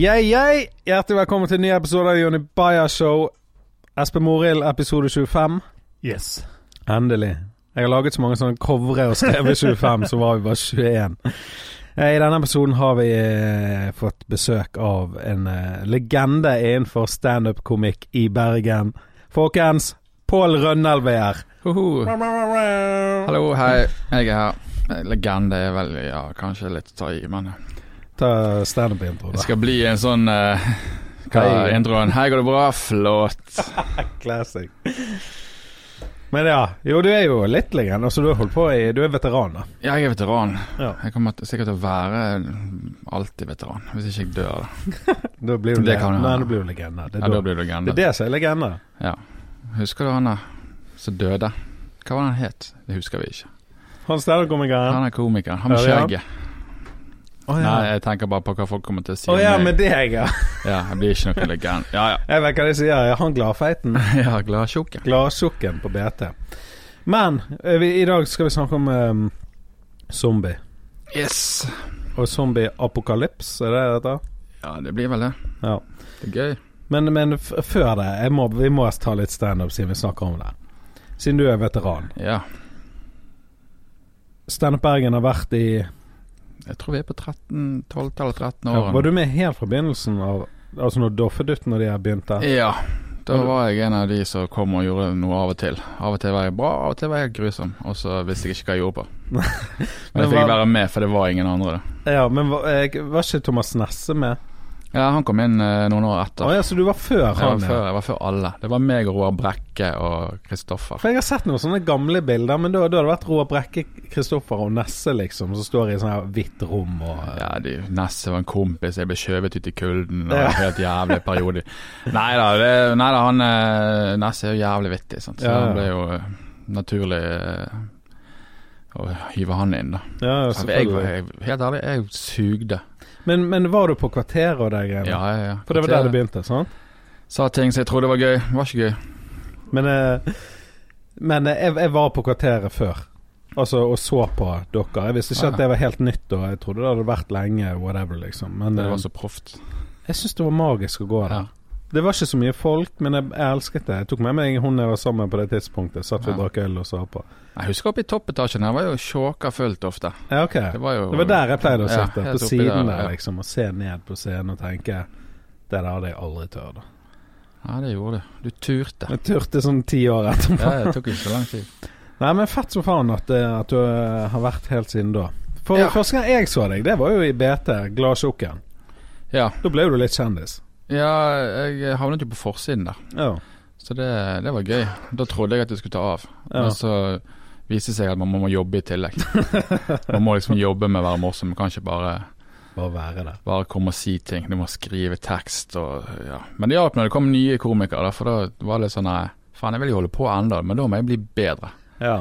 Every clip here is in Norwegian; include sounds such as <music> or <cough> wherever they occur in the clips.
Yeah, yeah. Hjertelig velkommen til en ny episode av Jonny Bayer Show. Espen Morild, episode 25. Yes. Endelig. Jeg har laget så mange sånne covre og skrevet 25, så var vi bare 21. Eh, I denne episoden har vi eh, fått besøk av en eh, legende innenfor standup-komikk i Bergen. Folkens, Pål Rønnelv Hoho. Hallo, hei. Jeg er her. Legende er vel ja, kanskje litt å ta i, men Ta standup-intro, det skal bli en sånn uh, Hva er introen? Hei, går det bra? Flott. <laughs> Classic. Men ja, jo du er jo litt legende. Altså, du har holdt på i Du er veteran, da. Ja, Jeg er veteran. Ja. Jeg kommer sikkert til å være alltid veteran, hvis ikke jeg dør. <laughs> da. Blir du Det le- kan jo Nei, da blir du legende. Det er, Ja, da blir du det legende. er det som er legende. Ja. Husker du han der som døde? Hva var det han het? Det husker vi ikke. Han standup-komikeren. Han er komikeren. Han med skjegget. Å ja. Nei, jeg tenker bare på hva folk kommer til å si Å oh, ja, med deg, ja. <laughs> Ja, jeg blir ikke noe legende. Ja, ja. Jeg vet hva de sier. Ja, han gladfeiten. <laughs> ja Gladtjukken. Gladtjukken på BT. Men eh, vi, i dag skal vi snakke om um, zombie. Yes. Og zombie-apokalyps, er det dette? Ja, det blir vel det. Ja. Det er gøy. Men, men før det, må, vi må ta litt standup siden vi snakker om det. Siden du er veteran. Ja. Standup Bergen har vært i Jeg tror vi er på 13, 12-tallet, 13 ja. Var du med helt fra begynnelsen av Altså når Doffedutten og de her begynte? Ja. Da Var jeg en av de som kom og gjorde noe av og til. Av og til var jeg bra, av og til var jeg grusom. Og så visste jeg ikke hva jeg gjorde på. <laughs> Men Men jeg fikk være med, for det var ingen andre. Da. Ja, men var, var ikke Thomas Nesse med? Ja, han kom inn eh, noen år etter. etter. ja, så du var før jeg, var han? før, jeg var før alle. Det var meg og Roar Brekke og Kristoffer. For jeg har sett noen sånne gamle bilder, men da, da har det vært Roar Brekke, Kristoffer og Nesse, liksom, som står i sånn her hvitt rom og Ja, de, Nesse var en kompis, jeg ble skjøvet ut i kulden. Og en helt jævlig periode. <laughs> Nei da, det, nei da han eh, Nesse er jo jævlig vittig, sant? så Ja, det ble jo eh, naturlig eh, å hive han inn, da. Ja, jeg, jeg, helt ærlig, jeg sugde. Men, men var du på kvarteret og de greiene? Ja, ja, ja. For det var der det begynte, sant? Sa ting som jeg trodde var gøy. Var ikke gøy. Men, eh, men eh, jeg, jeg var på kvarteret før. Altså og så på dere. Jeg visste ikke at det var helt nytt, og jeg trodde det hadde vært lenge, whatever, liksom. Men Det eh, var så proft. jeg syns det var magisk å gå der. Det var ikke så mye folk, men jeg, jeg elsket det. Jeg tok med meg hun jeg var sammen med på det tidspunktet. Satt vi og Ja. drakk øl og så på. Jeg husker oppe i toppetasjen her var jo sjåka fullt ofte. Ja, ok. Det var jo Det var der jeg pleide å sitte. Ja, på siden der, der, liksom. Og se ned på scenen og tenke Det der hadde jeg aldri tørt. Ja, det gjorde du. Du turte. Jeg turte sånn ti år etterpå. Ja, det tok ikke så lang tid. <laughs> Nei, men fett som faen at, eh, at du eh, har vært helt siden da. For Ja. Første gang jeg så deg, det var jo i BT, Gladtjukken. Ja. Da ble du litt kjendis. Ja, jeg havnet jo på forsiden der. Ja. Så det, det var gøy. Da trodde jeg at det skulle ta av. Ja. Men så viste det seg at man må jobbe i tillegg. <laughs> Man må liksom jobbe med å være morsom. Man kan ikke bare, Bare være der. bare komme og si ting. Du må skrive tekst og ja. Men det hjalp når det kom nye komikere, for da var det sånn Faen, jeg vil jo holde på ennå, men da må jeg bli bedre. Ja.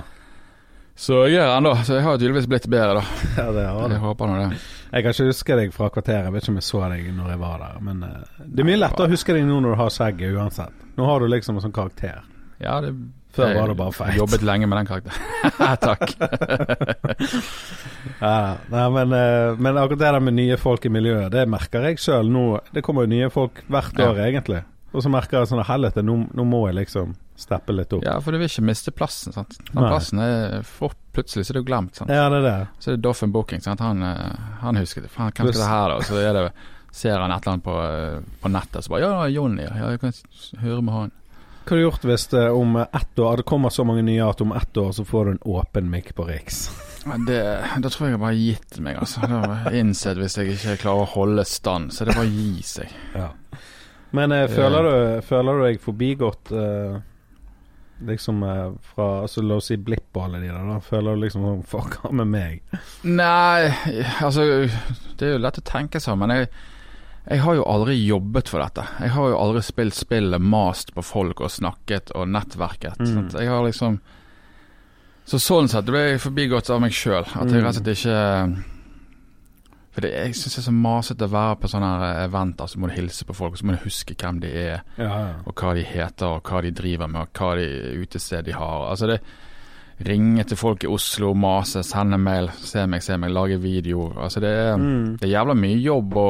Så jeg gjør ennå. Så jeg har tydeligvis blitt bedre, da. <laughs> ja, det har du. Jeg håper nå det. Jeg kan ikke huske deg fra kvarteret. Jeg vet ikke om jeg så deg når jeg var der. Men eh, det er mye lettere å huske deg nå når du har skjegget uansett. Nå har du liksom en sånn karakter. Ja, det Før jeg var det bare feit. Jobbet lenge med den karakteren. <laughs> Takk. <laughs> Ja, nei, men, eh, men akkurat det der med nye folk i miljøet, det merker jeg sjøl nå. Det kommer jo nye folk hvert Ja. år, egentlig. Og så merker jeg sånn helvete, nå, nå må jeg liksom steppe litt opp. Ja, for du vil ikke miste plassen. sant? Den Nei. plassen er for, Plutselig så er det jo glemt. sant? Ja, det er det. Så er det Doffen Booking. sant? Han, eh, han husker det. Faen, hvem skal det her, da? Så er det, ser han et eller annet på, eh, på nettet, så bare Ja, Jonny. Ja, jeg kan høre med han. Hva hadde du gjort hvis det om ett år Det kommer så mange nye at om ett år så får du en åpen mic på Riks? Det, da tror jeg jeg bare gitt meg, altså. Innsett hvis jeg ikke klarer å holde stand, så er det bare å gi seg. Ja. Men eh, føler, du, føler du deg forbigått eh, liksom eh, fra altså, La oss si Blipp og alle de der. Da føler du liksom sånn Fuck, hva med meg? Nei, altså Det er jo lett å tenke seg, men jeg, jeg har jo aldri jobbet for dette. Jeg har jo aldri spilt spillet, mast på folk og snakket og nettverket. Mm. Jeg har liksom Så sånn sett ble jeg forbigått av meg sjøl. At jeg rett og slett ikke For det, jeg syns det er så masete å være på sånne eventer, så må du hilse på folk, og så må du huske hvem de er, Ja, ja. og hva de heter, og hva de driver med, og hva de utested de har. Altså det Ringe til folk i Oslo, mase, sende mail, se meg, se meg, lage video. Altså det er, Mm. det er jævla mye jobb å,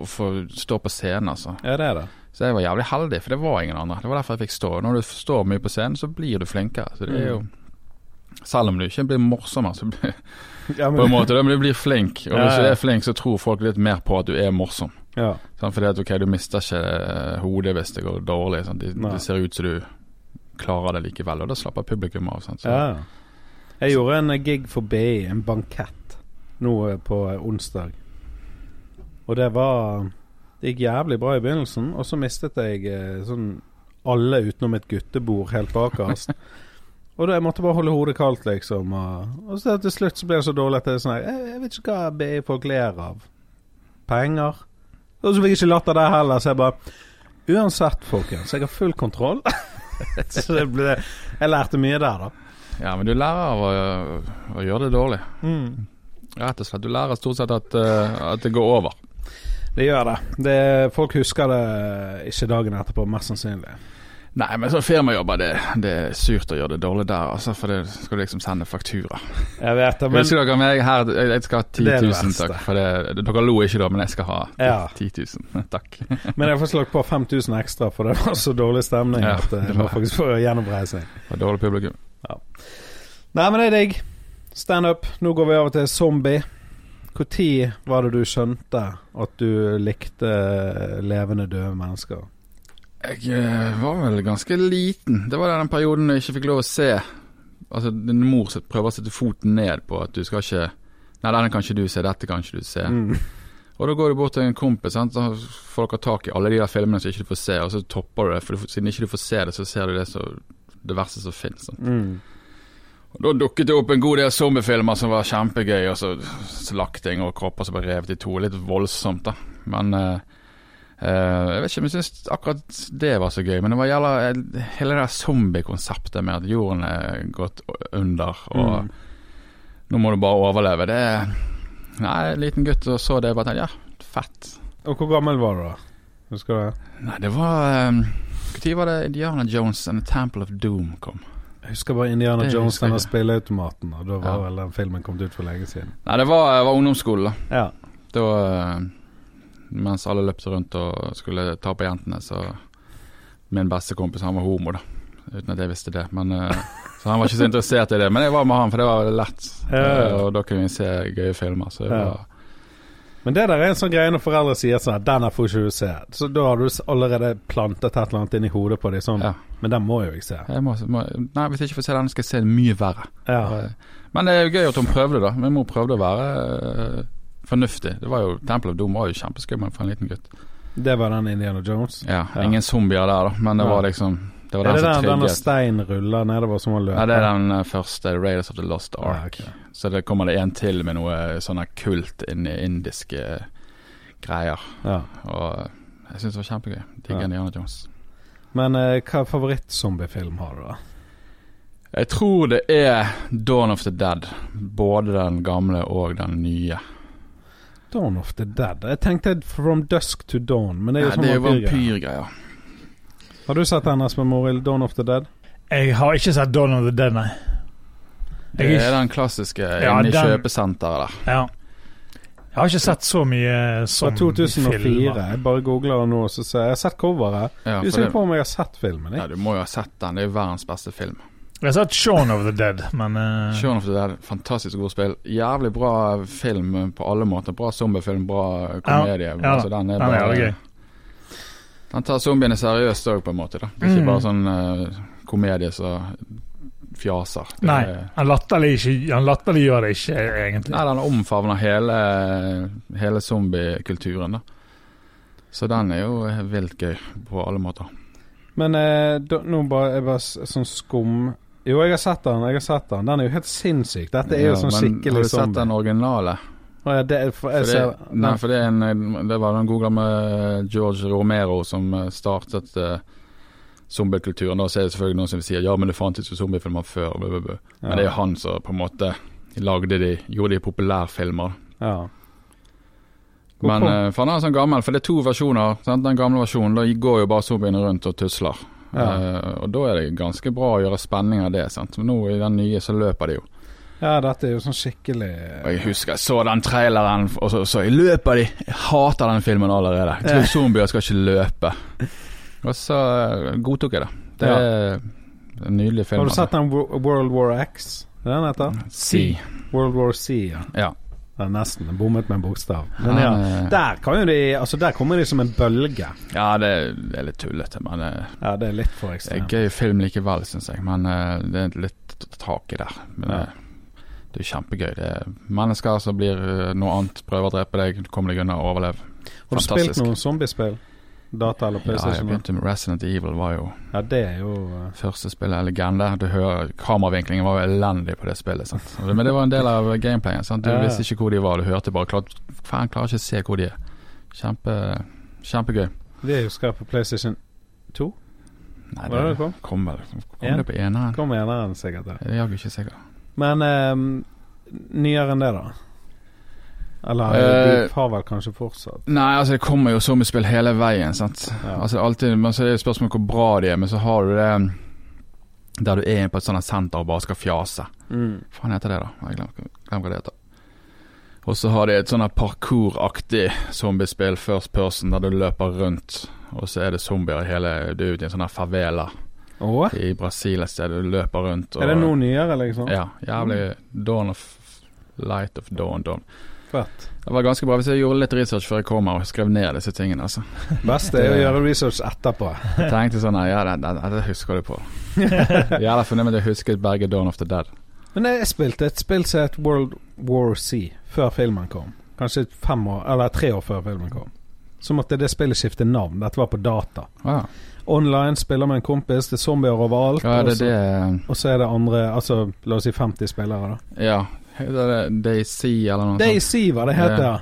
å, få stå på scenen, altså. Ja, det er det. Så jeg var jævlig heldig, for det var ingen andre. Det var derfor jeg fikk stå. Når du står mye på scenen, så blir du flinkere. Så det er jo Selv om du ikke blir morsommere, så blir <laughs> Ja, på en måte, men du blir flink. Og Ja, hvis du er flink, så tror folk litt mer på at du er morsom. Ja. Sånn, Fordi at ok, du mister ikke eh, hodet hvis det går dårlig. Sånn. Det Nei. de ser ut som du klarer det likevel, og da slapper publikum av. Sånn, Så, ja. Jeg gjorde en eh, gig for BI, en bankett, nå eh, på onsdag. Og det var Det gikk jævlig bra i begynnelsen, og så mistet jeg sånn alle utenom et guttebord helt bakerst. <laughs> Og da jeg måtte bare holde hodet kaldt, liksom. Og, og så til slutt så ble det så dårlig at det er sånn jeg, jeg vet ikke hva BI-folk ler av. Penger. Og så fikk jeg ikke latter der heller, så jeg bare Uansett, folkens, jeg har full kontroll. <laughs> så det ble Jeg lærte mye der, da. ja, men du lærer av å, å gjøre det dårlig. Rett og slett. Du lærer stort sett at, eh, at det går over. Det gjør det. det. Folk husker det ikke dagen etterpå, mest sannsynlig. Nei, men sånn firmajobber, det, det er surt å gjøre det dårlig der, altså, for det skal du liksom sende faktura. Jeg vet det, men Husker dere meg her, jeg skal ha 10 Det er det 000, takk. For det, dere lo ikke da, men jeg skal ha Ja. 10 000. <laughs> Takk. Men jeg får slått på 5000 ekstra, for det var så dårlig stemning Ja, at eh, det var- faktisk få gjennomreising. Det var dårlig publikum. Ja. Nei, men det er digg. Standup. Nå går vi over til zombie. Når var det du skjønte at du likte levende døde mennesker? Jeg eh, var vel ganske liten. Det var den perioden jeg ikke fikk lov å se. Altså, din mor prøver å sette foten ned på at du skal ikke Nei, denne kan ikke du se, dette kan ikke du se. Mm. Og da går du bort til en kompis, sant? så får dere tak i alle de der filmene som ikke du får se, og så topper du det. For du- siden ikke du får se det, så ser du det, så, det verste som fins. Mm. Og Da dukket det opp en god del zombiefilmer som var kjempegøy, og så slakting og kropper som ble revet i to. Litt voldsomt, da. Men eh, jeg vet ikke om jeg syns akkurat det var så gøy. Men det var jævla eh, hele det zombiekonseptet med at jorden er gått under, og Mm. nå må du bare overleve. Det er Nei, en liten gutt og så det og bare tenkte ja, fett. Og hvor gammel var du da? Husker du det? Nei, det var Når var det Indiana Jones and the Temple of Doom kom? Jeg husker bare Indiana Det Jones, denne spilleautomaten. Og da var Ja. vel den filmen kommet ut for lenge siden. Nei, det var, var ungdomsskolen, da. Ja. Da, eh, mens alle løpte rundt og skulle ta på jentene, så Min beste kompis, han var homo, da. Uten at jeg visste det. Men, eh, <laughs> så han var ikke så interessert i det. Men jeg var med han, for det var lett. Ja. Eh, Og da kunne vi se gøye filmer. Så det Ja. var Men det der er en sånn greie når foreldre sier sånn 'Den her får ikke du se'. Så da har du allerede plantet et eller annet inn i hodet på dem. Sånn. Ja. Men den må jo jeg se. jeg må, må, Nei, hvis jeg ikke får se den, skal jeg se den mye verre. Ja. Men det er jo gøy at hun prøvde, da. Min mor prøvde å være eh, fornuftig. Det var jo Temple of Doom var jo kjempeskummel for en liten gutt. Det var den Indiana Jones. Ja. Ingen zombier der, da, men det var liksom Det var Er det den trigget. stein ruller nedover som han løper? Ja, det er den eh, første, Raiders of the Lost Ja, Ark. Så det kommer det en til med noe sånne kult inn i indiske greier. Ja. Og eh, jeg syns det var kjempegøy. Digger Ja. Indiana Jones. Men eh, hva favorittzombiefilm har du, da? Jeg tror det er Dawn of the Dead. Både den gamle og den nye. Dawn of the Dead. Jeg tenkte From Dusk to Dawn, men det er jo Nei, sånn det er vampyrgreier. vampyrgreier. Har du sett den, Espen Morild? Dawn of the Dead? Jeg har ikke sett Dawn of the Dead, nei. Det er er den klassiske Ja, inne i den- kjøpesenteret der. ja. jeg har ikke sett så mye Fra som 2004. filmer. Jeg bare googler det nå, så ser jeg Jeg har sett coveret. Ja, Du ser det, på om jeg har sett filmen. ja, du må jo ha sett den. Det er jo verdens beste film. Jeg har sett Shaun of the Dead, men uh... Shaun of the Dead, fantastisk god spill. Jævlig bra film på alle måter. Bra zombiefilm, bra komedie. ja, altså, den er den er bare jævlig gøy. Den tar zombiene seriøst òg, på en måte. da Det er ikke Mm. bare sånn uh, komedie som fjaser. Det Nei, er- han latterlig latterliggjør det ikke, egentlig. Nei, den omfavner hele, hele zombiekulturen, da. Så den er jo vilt gøy på alle måter. Men eh, da, nå bare, jeg bare sånn skum Jo, jeg har sett den. jeg har sett Den Den er jo helt sinnssyk. Dette er jo Ja, sånn skikkelig zombie. Har du sett zombie. den originale? Å ja, det, for For ser, det, nei, for det, er en, det var den gode gamle George Romero som eh, startet uh, zombiekulturen. Da ser er det selvfølgelig noen som sier ja, men det fantes jo zombiefilmer før. Blah, blah, blah. Men det er jo han som på en måte lagde de, gjorde de populærfilmer. ja. Men uh, for han er sånn gammel, for det er to versjoner. Sant? Den gamle versjonen, da går jo bare zombiene rundt og tusler. Ja. Uh, og da er det ganske bra å gjøre spenning av det. Sant? Men nå i den nye så løper de jo. Ja, dette er jo sånn skikkelig Og jeg husker jeg så den traileren, og så, så jeg løper de. Jeg hater den filmen allerede. Tror zombier skal ikke løpe. Og så eh, godtok jeg det. Det Ja. er en nydelig film. Har du sett den World War X? Er den heter? C. World War C, ja. Ja. Det er nesten bommet med en bokstav. Men ja, eh, der de Altså, der kommer de som en bølge. ja, det, er litt tullete, men Ja, det er litt for det er ekstremt. gøy film likevel, syns jeg. Men eh, det er litt tak i der. Men Ja. det, det er kjempegøy. Det er mennesker som blir eh, noe annet, prøver å drepe deg, kommer deg unna og overlever. Har du spilt noen zombiespill? Data eller Ja, jeg begynte med Resident Evil, var jo ja, det er jo uh... første spillet, en legende. Du hører Kameravinklingen var jo elendig på det spillet. Sant? Men det var en del av gameplayen. Sant? Du Ja, visste ikke hvor de var, du hørte bare klart, Faen, klarer ikke å se hvor de er. Kjempe, kjempegøy. Det husker jeg på PlayStation 2. Nei, det det kom? kom vel Kom En? det på eneren? Kommer eneren sikkert. Ja. Jeg er jaggu ikke sikker. Men um, nyere enn det, da? Eller uh, de har vel kanskje fortsatt? Nei, altså det kommer jo zombiespill hele veien. Sant? Ja. Altså alltid, men så er det jo spørsmål hvor bra de er, men så har du det der du er på et sånt senter og bare skal fjase. Mm. Hva faen heter det, da? Jeg glemmer hva det heter. Og så har de et her parkouraktig zombiespill, first person, der du løper rundt. Og så er det zombier i hele Du er ute i en sånn favela Oh. i Brasil et sted. Du løper rundt. Og, er det noe nyere, liksom? Ja. Jævlig Dawn of Light of Dawn. Dawn. Fett. Det var ganske bra hvis jeg gjorde litt research før jeg kom her og skrev ned disse tingene. altså. <laughs> Beste er å gjøre research etterpå. Jeg tenkte sånn Ja, det, det, det husker du på. Jævla fornøyd med at jeg husket Berge Dawn of the Dead. Men jeg spilte et spill som het World War C før filmen kom. Kanskje fem år, eller tre år før filmen kom. Så måtte det spillet skifte navn. Dette var på data. Ah, Online spiller med en kompis, det er zombier overalt. ja, det og så- det Og så er det andre, altså la oss si 50 spillere, da. Ja. Daisy eller noe sånt? Daisy hva det heter, Ja.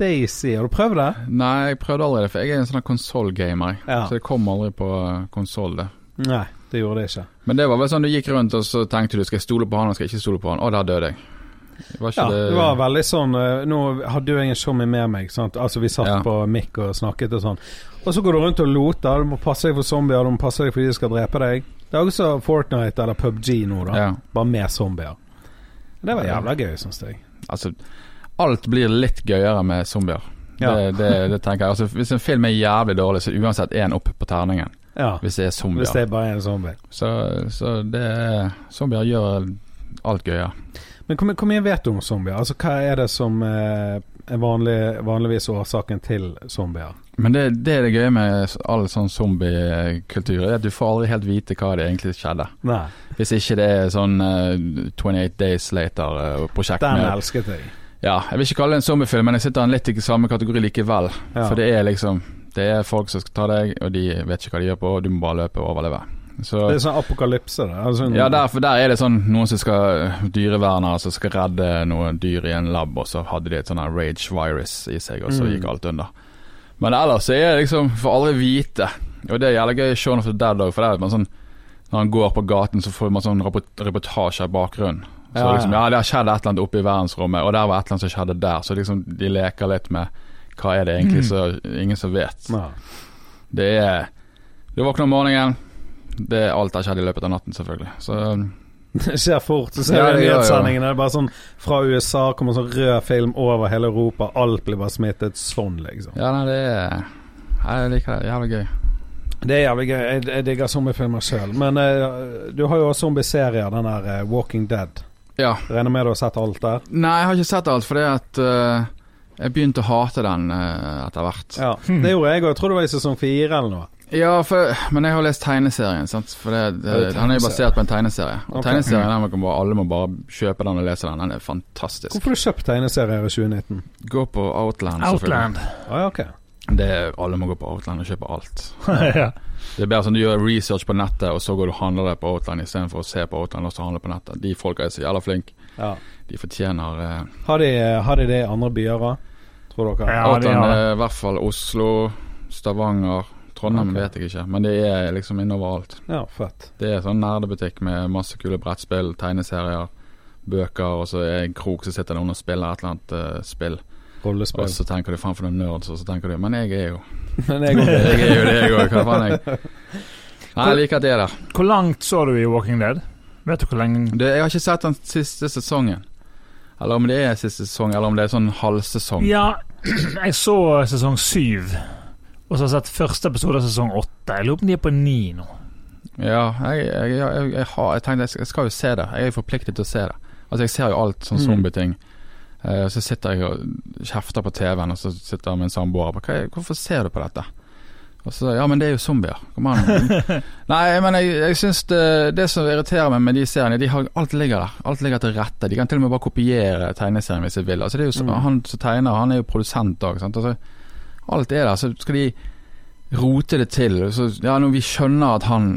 Daisy. Har du prøvd det? Nei, jeg prøvde aldri det, for jeg er en sånn konsollgamer. Ja. Så det kom aldri på konsoll, det. Nei, det gjorde det ikke. Men det var vel sånn du gikk rundt og så tenkte du skal jeg stole på han og skal jeg ikke stole på han. Å, der døde jeg. Var Ja, det det var veldig sånn eh, Nå hadde jo jeg en showmy med meg, sant? altså vi satt Ja. på mic og snakket og sånn. Og så går du rundt og loter, du må passe deg for zombier, du må passe deg for de skal drepe deg. Det er også Fortnite eller PubG nå, da. Ja. Bare med zombier. Det var jævla gøy, syns jeg. Altså, alt blir litt gøyere med zombier. Ja. Det, det, det tenker jeg. Altså, hvis en film er jævlig dårlig, så er uansett én opp på terningen. Ja, Hvis det er zombier. Hvis det er bare en zombie. Så, så det er Zombier gjør alt gøyere. Men hvor, hvor mye vet du om zombier? Altså Hva er det som eh, er vanlig, vanligvis årsaken til zombier? Men det, det er det gøye med all sånn zombiekultur, er at du får aldri helt vite hva det egentlig skjedde. Nei, Hvis ikke det er sånn uh, 28 Days Later-prosjekt. den med elsket jeg. Ja, jeg vil ikke kalle det en zombiefilm, men jeg sitter den litt i samme kategori likevel. Ja. For det er liksom Det er folk som skal ta deg, og de vet ikke hva de gjør på, og du må bare løpe og overleve. Så Det er sånn apokalypse, det. Altså, ja, der, for der er det sånn noen som skal Dyrevernere som skal redde noen dyr i en lab, og så hadde de et sånn rage virus i seg, og så Mm. gikk alt under. Men ellers så er det liksom Får aldri vite. Og det er jævlig gøy i Shaun of the Dead òg, for det er man sånn Når han går på gaten, så får man sånn reportasje i bakgrunnen. Så Ja, ja. liksom, ja, det har skjedd et eller annet oppe i verdensrommet, og der var et eller annet som skjedde der. Så liksom de leker litt med hva er det egentlig så ingen som vet. Ja. Det er Du våkner om morgenen, det er alt har skjedd i løpet av natten, selvfølgelig. Så Det <laughs> skjer fort. Så ser Ja, det nyhetssendingene. Det er bare sånn fra USA kommer sånn rød film over hele Europa. Alt blir bare smittet sånn, liksom. Ja, nei, det er Jeg liker det. Jævlig gøy. Det er jævlig gøy. Jeg, jeg digger zombiefilmer sjøl. Men uh, du har jo også zombieserier, den der uh, Walking Dead. Ja. Regner med du har sett alt der? Nei, jeg har ikke sett alt, fordi at uh, jeg begynte å hate den etter hvert. Ja, det gjorde jeg òg. Jeg tror det var i sesong fire eller noe. Ja, for, men jeg har lest tegneserien, sant? for det, det, du han er jo basert på en tegneserie. Og okay. tegneserien den man kan bare, alle må bare kjøpe den og lese den. Den er fantastisk. Hvorfor har du kjøpt tegneserier i 2019? Gå på Outland. Outland. Å okay. ok. Det alle må gå på Outland og kjøpe alt. <laughs> ja. Det er bedre sånn du gjør research på nettet, og så går du og handler det på Outland istedenfor å se på Outland og så handle på nettet. De folka er så jævla flinke. Ja. De fortjener eh, Har, de, har de det i andre byer òg, tror dere? Ja, Outland er i hvert fall Oslo, Stavanger, Trondheim okay. vet jeg ikke. Men det er liksom innover alt. Ja, fett. Det er sånn nerdebutikk med masse kule brettspill, tegneserier, bøker, og så er en krok som sitter noen og spiller et eller annet uh, spill. Rollespill. Og så tenker du faen for noen nerds, og så tenker du men jeg er jo <laughs> Men jeg <laughs> Jeg er jo det, jeg òg. Hva faen, jeg Nei, jeg liker at det er der. Hvor langt så du i Walking Dead? Vet du hvor lenge Det, jeg har ikke sett den siste sesongen. Eller om det er siste sesong, eller om det er sånn halvsesong. Ja, <clears throat> jeg så sesong syv. Og så har jeg sett første episode av sesong åtte. Jeg lurer på om de er på ni nå. Ja, jeg, jeg, jeg, jeg, har, tenkte jeg skal, jo se det. Jeg er forpliktet til å se det. Altså Jeg ser jo alt sånn zombieting. Eh, så sitter jeg og kjefter på TV-en, og så sitter min samboer og bare 'Hvorfor ser du på dette?' Og så 'Ja, men det er jo zombier'. Kom an. <laughs> Nei, men jeg, jeg syns det, det som irriterer meg med de seriene, de har, alt ligger der. Alt ligger til rette. De kan til og med bare kopiere tegneserien hvis de vil. Altså det er jo Mm. Han som tegner, han er jo produsent òg. Altså, alt er der. Så skal de rote det til. Så, ja, når vi skjønner at han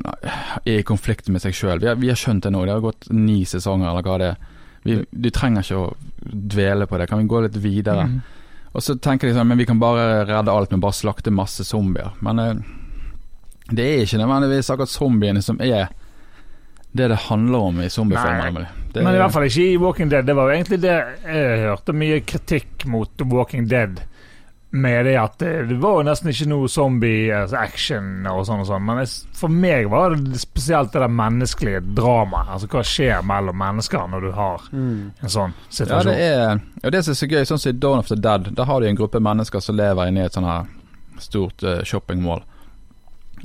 er i konflikt med seg sjøl. Vi, vi har skjønt det nå. Det har gått ni sesonger, eller hva det er. Vi, du trenger ikke å dvele på det. Kan vi gå litt videre? Mm. Og så tenker de sånn, men vi kan bare redde alt med bare slakte masse zombier. Men eh, det er ikke nødvendigvis akkurat zombiene som er det det handler om i zombiefilmer. Men i hvert fall ikke i Walking Dead. Det var jo egentlig det jeg hørte mye kritikk mot Walking Dead. Med det at det, var jo nesten ikke noe zombie-action og sånn og sånn. Men for meg var det spesielt det der menneskelige dramaet. Altså hva skjer mellom mennesker når du har Mm. en sånn situasjon? Ja, det er og det som er så gøy, sånn som i Dawn of the Dead, da har de en gruppe mennesker som lever inne i et sånn her stort uh, shoppingmål.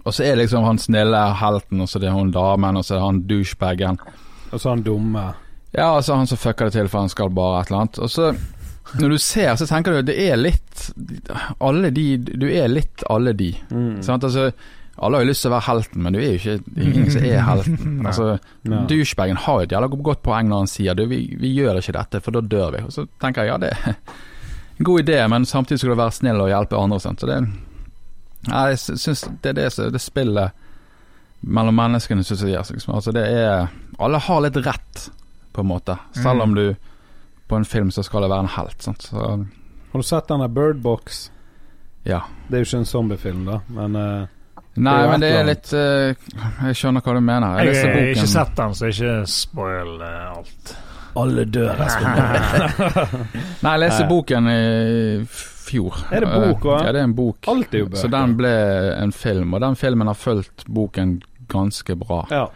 Og så er liksom han snille helten, og så det er hun damen, og så er det han douchebagen. Og så han dumme. Ja, og så han som fucker det til for han skal bare et eller annet. Og så, når du ser, så tenker du at det er litt Alle de Du er litt alle de. Mm. Sant? Altså, alle har jo lyst til å være helten, men du er jo ikke ingen som er helten. <laughs> Altså, Ja. Douchebagen har jo et jævla godt poeng når han sier du, vi, vi gjør ikke dette, for da dør vi. Og så tenker jeg ja, det er en god idé, men samtidig skal du være snill og hjelpe andre. Sant? Så det, ja, jeg sy- syns det er det, det spillet mellom menneskene synes jeg, seg. altså, det er Alle har litt rett, på en måte. Selv om Mm. du på en film så skal det være en helt. Sant? Så Har du sett denne Bird Box? ja. Det er jo ikke en zombiefilm, da, men uh, Nei, Det men det er litt uh, Jeg skjønner hva du mener. Jeg Jeg jeg har ikke sett den, så ikke spoil uh, alt. alle dør. <laughs> Nei, jeg leste boken i fjor. Er det bok? Eh, Ja, det er en bok. Alt er jo bøker. Så den ble en film, og den filmen har fulgt boken ganske bra. Ja.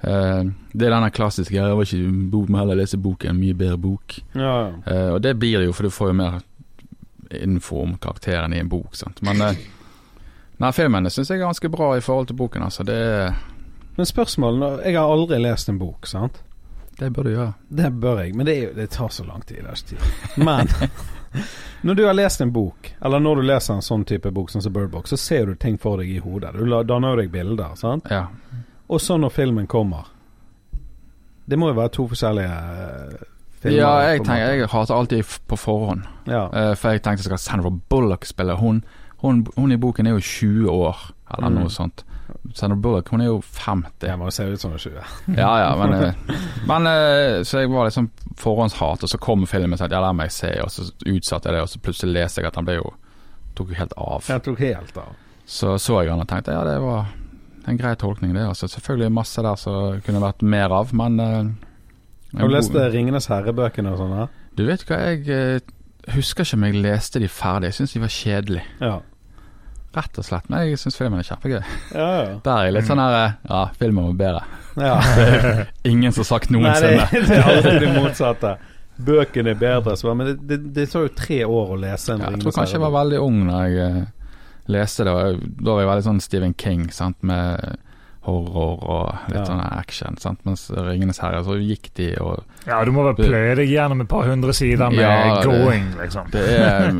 Eh, det er denne klassiske 'jeg var ikke bo, bok, heller lese boken', en mye bedre bok. ja, ja. Uh, og det blir det jo, for du får jo mer info om karakteren i en bok. Sant? Men uh, nei, filmene syns jeg er ganske bra i forhold til boken. Altså. Det, Men spørsmålet Jeg har aldri lest en bok, sant? det bør du gjøre. Det bør jeg, men det, er jo, det tar så lang tid. Det er ikke tid. Men <laughs> når du har lest en bok, eller når du leser en sånn type bok som Bird Box, så ser du ting for deg i hodet. Du danner deg bilder. sant? Ja. Og så når filmen kommer Det må jo være to forskjellige eh, filmer. ja, jeg tenker. Jeg hater alltid på forhånd. ja. Uh, for jeg tenkte skal Sandra Bullock spille. Hun, hun, hun i boken er jo 20 år, eller Mm. noe sånt. Sandra Bullock hun er jo 50. Det må se ut som hun er 20. <laughs> Ja ja, men, eh, <laughs> men Så jeg var liksom forhåndshat, og så kom filmen og sa ja, la meg se, og så utsatte jeg det, og så plutselig leste jeg at han ble jo tok helt av. Jeg tok helt av. Så så jeg han og tenkte ja, det var en grei tolkning, det. altså Selvfølgelig masse der som kunne vært mer av, men uh, Har du lest god- eh, Ringenes herre-bøkene og sånn? her? Du vet hva, jeg uh, husker ikke om jeg leste de ferdig. Jeg syns de var kjedelige. Ja. Rett og slett. Men jeg syns filmen er kjempegøy. Ja, ja. Der er jeg litt sånn her Ja, filmen var bedre. ja. <laughs> Ingen som har sagt noensinne. Nei, det, er <laughs> alltid det motsatte. Bøkene er bedre, men det, det, det tar jo tre år å lese en Ja, jeg tror kanskje jeg var veldig ung da jeg leste det. og Da var jeg veldig sånn Stephen King, sant, med horror og litt Ja. sånn action. Sant? Mens 'Ringenes herre' så gikk de og Ja, du må vel pløye deg gjennom et par hundre sider med Ja, det- going, liksom. Det er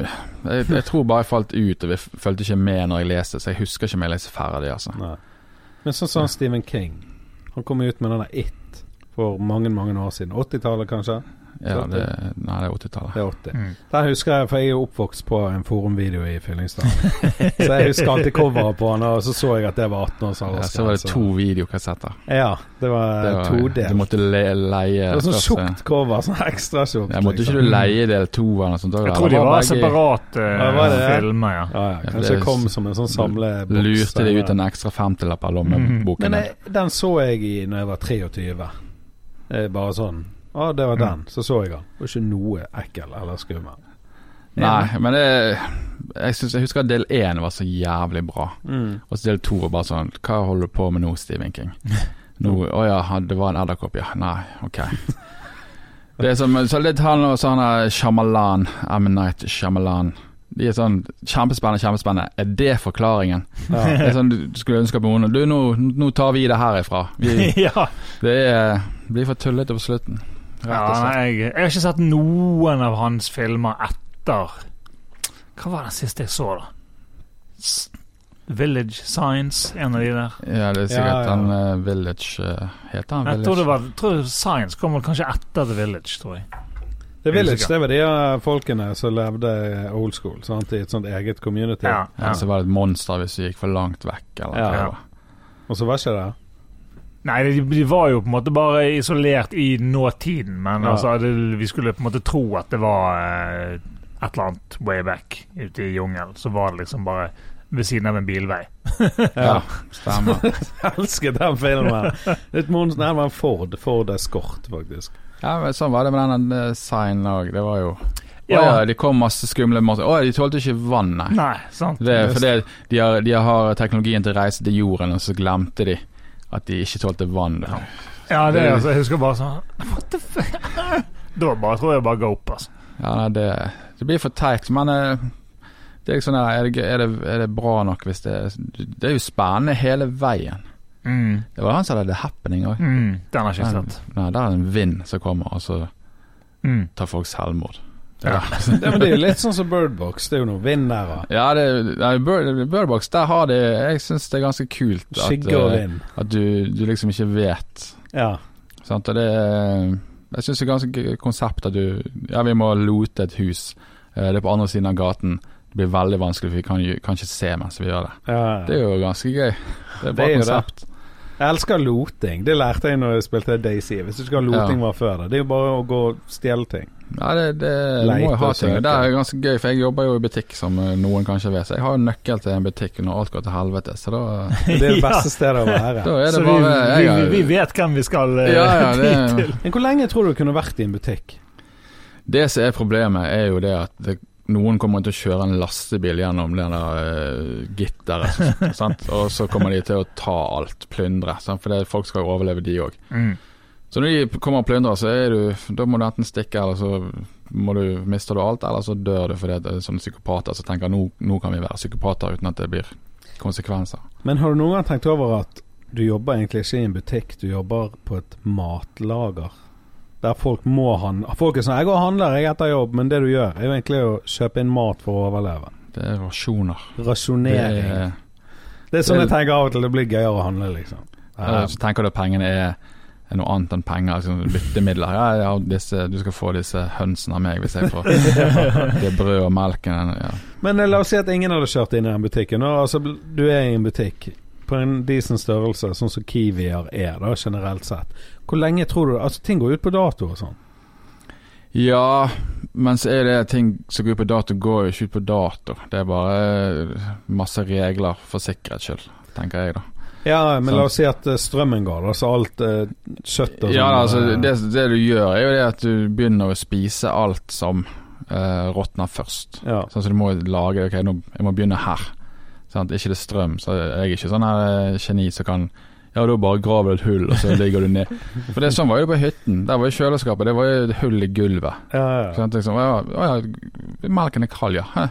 jeg, jeg tror bare jeg falt ut, og jeg fulgte ikke med når jeg leste, så jeg husker ikke om jeg leste ferdig, altså. Nei. Men sånn som Stephen King. Han kom ut med denne It for mange, mange år siden. 80-tallet, kanskje? Ja, det, nei, det er 80-tallet. Det er 80. Mm. Der husker jeg, for jeg er oppvokst på en forumvideo i Fyllingsdal. så jeg husker alltid coveret på den, og så så jeg at det var 18 års Ja, så var det to videokassetter. Ja, det var, Det var- todelt. Du måtte le, leie Det var sånn tjukt cover, sånn ekstra tjukt. Ja, måtte ikke liksom. du leie del to eller noe sånt? Jeg tror de var separate Ja, var det det? filmer, ja. Ja, ja, kanskje det- kom som en sånn samleboks. Lurte de ut en ekstra femtilapp av Mhm. lommeboken. Men jeg, den så jeg i når jeg var 23. Eh, bare sånn Å, det var den. Så så jeg den. Det var ikke noe ekkel eller skummel. Nei, men det jeg, synes, jeg husker at del én var så jævlig bra. Mm. Og så del to var bare sånn Hva holder du på med nå, Stephen King? <laughs> Nå, Å ja, det var en edderkopp, ja. Nei, ok. <laughs> Det er som, så litt han og sånn Shamalan, Shyamalan, M. Night Shyamalan. De er sånn kjempespennende, kjempespennende. Er det forklaringen? <laughs> Ja. Det er sånn du skulle ønske på noen Du, nå, nå tar vi det herifra. Vi, ja. det er, blir for tullete på slutten. Ja jeg, jeg har ikke sett noen av hans filmer etter Hva var den siste jeg så, da? S Village Science, en av de der. Ja, det er sikkert Ja, ja. den eh, Village eh, Heter han Jeg Village? tror det var jeg tror Science kommer kanskje etter The Village, tror jeg. The Village, det var de eh, folkene som levde old school, sant? i et sånt eget community. Ja, Ja, ja. så var det et monster hvis du gikk for langt vekk, eller Ja. Og så var ikke det Nei, de, de var jo på en måte bare isolert i nåtiden, men Ja. altså, det, vi skulle på en måte tro at det var eh, et eller annet way back ute i jungelen. Så var det liksom bare ved siden av en bilvei. <laughs> Ja, stemmer. <laughs> Jeg elsket den filmen. Litt monster, det var en Ford. Ford Escort, faktisk. Ja, men Sånn var det med den designen signen òg. Det var jo Ja. Å ja, de kom masse skumle måter. Å, de tålte ikke vann, nei. Nei, sant. Det for det, de har, de har teknologien til å reise til jorden, og så glemte de at de ikke tålte vann. Ja. Ja, det altså, jeg husker bare sånn What the fuck? <laughs> Da bare tror jeg bare går opp, altså. Ja, nei, det, det blir for teit. Men eh, det er, sånn er, det, er, det, er det bra nok hvis det Det er jo spennende hele veien. Mm. Det var han som hadde The Happening òg. Mm. Den har ikke sett. Nei, der er det en vind som kommer, og så Mm. tar folk selvmord. Ja. Det, <laughs> men det er jo litt sånn som Birdbox. Det er jo noen vind der. Ja, det, Bird, Birdbox, der har de Jeg syns det er ganske kult at, eh, at du, du liksom ikke vet. Ja. Sant? Og det Jeg syns det er ganske gøy konsept at du Ja, vi må lote et hus. Eh, Det er på andre siden av gaten. Det blir veldig vanskelig, for vi kan, kan ikke se mens vi gjør det. ja. Det er jo ganske gøy. Det er bare Det er konsept. det. Jeg elsker loting. Det lærte jeg når jeg spilte Daisy. Hvis du ikke har loting, var før det. Det er jo bare å gå og stjele ting. Ja, det, det du må jo ha ting. Det er ganske gøy, for jeg jobber jo i butikk, som eh, noen kanskje vet. Så jeg har jo nøkkel til en butikk når alt går til helvete, så da, <laughs> Det er det beste stedet å være. <laughs> da er Så det vi, bare vi, vi, vi vet hvem vi skal eh, Ja, ja, <laughs> det- til. Men hvor lenge tror du du kunne vært i en butikk? Det som er problemet, er jo det at det, noen kommer til å kjøre en lastebil gjennom det der uh, gitteret, <laughs> og så kommer de til å ta alt, plyndre. Sant? For det, folk skal jo overleve, de òg. Mm. Så når de kommer og plyndrer, så er du Da må du enten stikke, eller så du, mister du alt, eller så dør du fordi det er sånne psykopater som tenker nå, nå kan vi være psykopater uten at det blir konsekvenser. Men har du noen gang tenkt over at du jobber egentlig ikke i en butikk, du jobber på et matlager? Der folk må handle Folk er sånn 'Jeg går og handler, jeg etter jobb', men det du gjør, er jo egentlig å kjøpe inn mat for å overleve. Det er rasjoner. Det Rasjonering. er, Det er sånn det- jeg tenker av og til. Det blir gøyere å handle, liksom. Ja, så tenker du at pengene er, er noe annet enn penger, altså byttemidler. Ja, ja, disse, du skal få disse hønsene av meg hvis jeg får <laughs> det brød og melken. Ja. Men eh, la oss si at ingen hadde kjørt inn i den butikken. Altså, du er i en butikk på en decent størrelse, sånn som Kiwier er, da, generelt sett. Hvor lenge tror du Altså, ting går ut på dato og sånn. ja, men så er det ting som går ut på dato, går jo ikke ut på dato. Det er bare masse regler for sikkerhets skyld, tenker jeg da. Ja, men så. la oss si at eh, strømmen går, altså alt uh, kjøtt og sånn. Ja, altså, eh, det, det du gjør, er jo det at du begynner å spise alt som uh, råtner først. ja. Sånn så du må lage Ok, nå, jeg må begynne her. Sant? Ikke det strøm, så jeg er ikke sånn her eh, geni som kan Ja, da bare graver du et hull, og så ligger du ned. For det sånn var jo på hytten. Der var jo kjøleskapet, det var jo et hull i gulvet. Ja, ja. Sånn, at liksom, ja, ja, melken er kald, ja.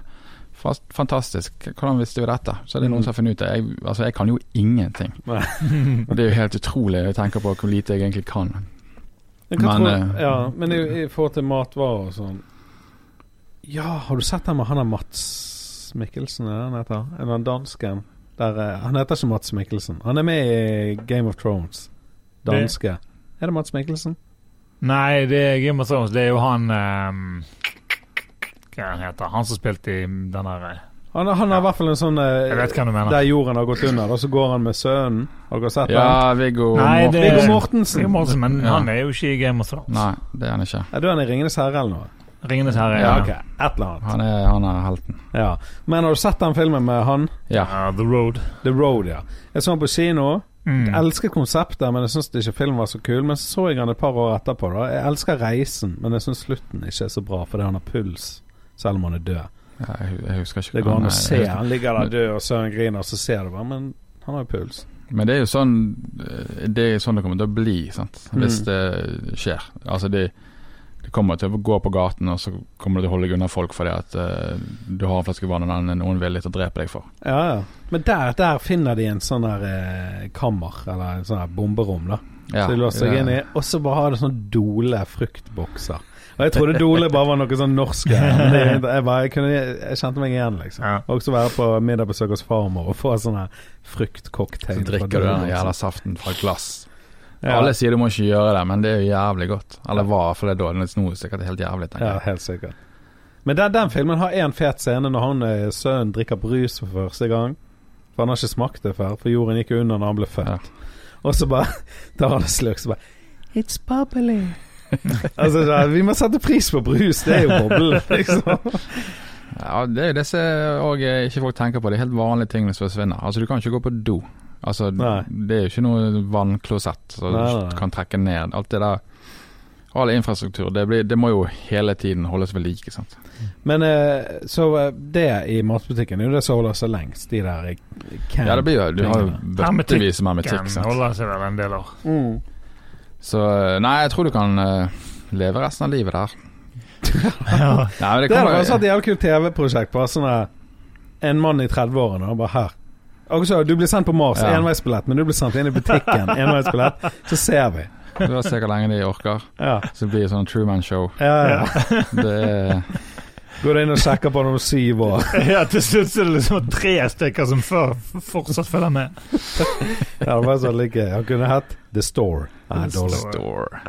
Fast, fantastisk. Hvordan visste vi dette? Så er det noen som har funnet ut det. Jeg, altså, jeg kan jo ingenting. Det er jo helt utrolig. Jeg tenker på hvor lite jeg egentlig kan. Men, hva Men, tror, eh, ja, men i, i forhold til matvarer og sånn Ja, har du sett den med han der Mats Mikkelsen, er den heter? En av dansken? Der, eh, han heter ikke Mats Mikkelsen. Han er med i Game of Thrones. Danske. Er det Mats Mikkelsen? Nei, det er Game of Thrones. Det er jo han um, Hva er han heter Han som spilte i den der eh, Han, han har i hvert fall en sånn eh, Jeg vet hva du mener. Der jorden har gått under, og så går han med sønnen. Har dere sett den? Ja, Viggo Nei, Mortensen. det- Viggo Mortensen. Viggo Mortensen. men Ja. han er jo ikke i Game of Thrones. Nei, det er han ikke. Er du han i Ringenes herre eller noe? Ringenes herre. Ja, ok. Et eller annet. Han er, han er helten. Ja. Men har du sett den filmen med han? Ja. Uh, The Road. The Road, ja. Jeg så den på kino. Mm. Jeg elsket konseptet, men jeg syns ikke filmen var så kul. Men så så jeg den et par år etterpå. da Jeg elsker reisen, men jeg syns slutten ikke er så bra fordi han har puls, selv om han er død. Ja, jeg, jeg husker ikke Det går an han å se. Han ligger der død, og Søren griner, og så ser du bare Men Han har jo puls. Men det er jo sånn eh, Det er sånn det kommer til å bli, sant? hvis Mm. det skjer. Altså det, det kommer til å gå på gaten, og så kommer du til å holde deg unna folk fordi at uh, du har en flaske vann og den noen vil litt å drepe deg for. Ja, ja. Men der, der finner de en sånn der eh, kammer, eller en sånn her bomberom, da. Ja, så de låser seg inn i, og så bare har det sånn Dole fruktbokser. Og jeg trodde Dole bare var noe sånn norsk. Jeg, bare, jeg, kunne, jeg kjente meg igjen, liksom. Ja. Også være på middagbesøk hos farmor og få sånn her fruktcocktail. Så drikker du den liksom. jævla saften fra et glass. Ja. Alle sier du må ikke gjøre det, men det er jo jævlig godt. Eller var for det dårlig. Nå er sikkert helt jævlig, tenker jeg. Ja, helt sikkert. Men den, den filmen har en fet scene når han eh, sønnen drikker brus for første gang. For han har ikke smakt det før, for jorden gikk under når han ble født. Og så bare <laughs> tar han en slurk, så bare It's bubbly. <laughs> altså, så, vi må sette pris på brus, det er jo boble, <laughs> liksom. Ja, det er jo det som eh, ikke folk tenker på. Det er helt vanlige ting som forsvinner. Altså, du kan ikke gå på do. Altså, Nei. det er jo ikke noe vannklosett som du kan trekke ned. Alt det der All infrastruktur, det, blir, det må jo hele tiden holdes ved like. sant? Men eh, så eh, det i matbutikken er jo det som holder seg lengst, de der eh, can- Ja, det blir jo Du har jo bøttevis med hermetikk. Sant? holder seg vel en del år. Mm. Så nei, jeg tror du kan leve resten av livet der. <laughs> Ja. Nei, det Det hadde også vært et jævlig kult TV-prosjekt. Bare sånn En mann i 30-årene og bare her. Og så, du blir sendt på Mars, Ja. enveisbillett, men du blir sendt inn i butikken, <laughs> enveisbillett, så ser vi. Du får se hvor lenge de orker. Ja, Så blir det sånn Truman-show. ja, ja. <laughs> Det er Går inn og sjekker på noen syv år. <laughs> ja, til slutt så er det liksom tre stykker som før, fortsatt følger med. Ja, det var sånn like Han kunne hett The Store. Nei, The dårlig. Store.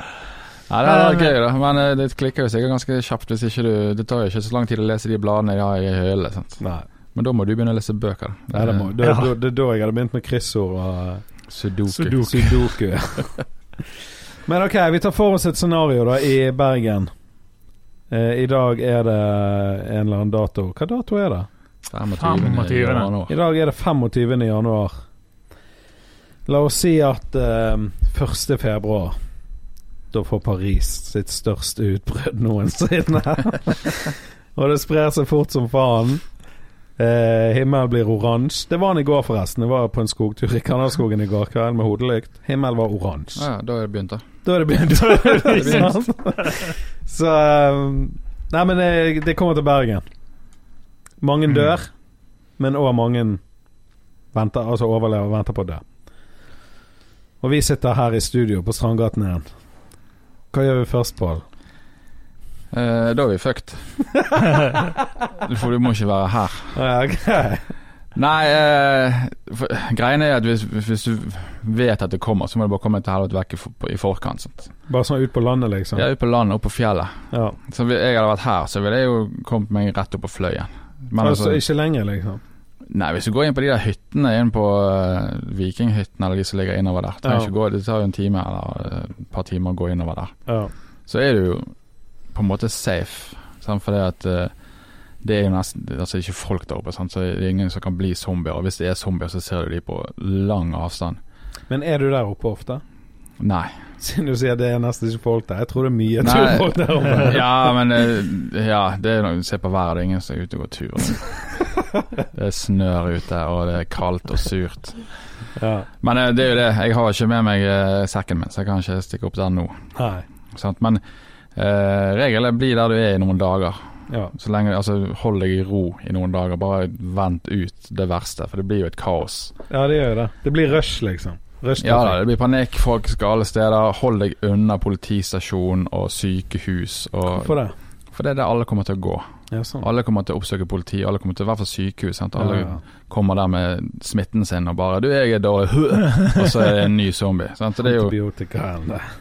Ja, det er gøy, da. Men eh, det klikker jo sikkert ganske kjapt hvis ikke du Det tar jo ikke så lang tid å lese de bladene jeg har i hølet. Nei, Men da må du begynne å lese bøker. Nei det, må, det, Ja. det, det er da jeg hadde begynt med kryssord og Sudoku. Sudoku. sudoku. <laughs> Men ok, vi tar for oss et scenario da i Bergen. Eh, I dag er det en eller annen dato. Hva dato er det? 25. 25. januar. I dag er det 25. januar. La oss si at eh, 1. februar Da får Paris sitt største utbrudd noensinne. <laughs> <laughs> Og det sprer seg fort som faen. Eh, himmelen blir oransje. Det var den i går, forresten. Jeg var på en skogtur i Kanalskogen i går kveld med hodelykt. Himmel var oransje. Ja, da er det begynt, da. Da er det begynt. <laughs> Sant? Så um, Nei, men det, det kommer til Bergen. Mange Mm. dør, men òg mange venter, altså overlever og venter på å dø. Og vi sitter her i studio på Strandgaten igjen. Hva gjør vi først, Pål? Eh, da er vi fucked. <laughs> For du må ikke være her. Ja, ok. Nei, eh, for, greien er at hvis, hvis du vet at det kommer, så må du bare komme til helvete vekk i, for- i forkant. Sant? Bare sånn ut på landet, liksom? Ja, ut på landet, opp på fjellet. Ja. Så jeg hadde vært her, så ville jeg jo kommet meg rett opp på Fløyen. Men Altså altså, ikke lenger, liksom? nei, hvis du går inn på de der hyttene inn på uh, Vikinghyttene, eller de som ligger innover der Ja. gå, Det tar jo en time eller eh, et par timer å gå innover der. Ja. Så er du jo på en måte safe, sant? fordi at eh, det er jo nesten Altså ikke folk der oppe, sant? så det er ingen som kan bli zombier. Og hvis det er zombier, så ser du de på lang avstand. Men er du der oppe ofte? Nei. Siden du sier det er nesten ikke folk der. Jeg tror det er mye turfolk der oppe. Ja, men eh, Ja, det er noe Se på været, det er ingen som er ute og går tur. Det er snør ute, og det er kaldt og surt. Ja. Men eh, det er jo det. Jeg har ikke med meg eh, sekken min, så jeg kan ikke stikke opp der nå. Nei. Sant? Men eh, regelen er bli der du er i noen dager. Ja. Så lenge, altså Hold deg i ro i noen dager. Bare vent ut det verste, for det blir jo et kaos. ja, det gjør det. Det blir rush, liksom. Rush Ja da, det blir panikk. Folk skal alle steder. Hold deg unna politistasjon og sykehus. Og, Hvorfor det? for det er det alle kommer til å gå. Ja, sånn. Alle kommer til å oppsøke politi, alle kommer til å være på sykehus. Sant? Alle Ja, ja. kommer der med smitten sin og bare 'Du, jeg er dårlig', <laughs> og så er det en ny zombie. Sant? Så det er jo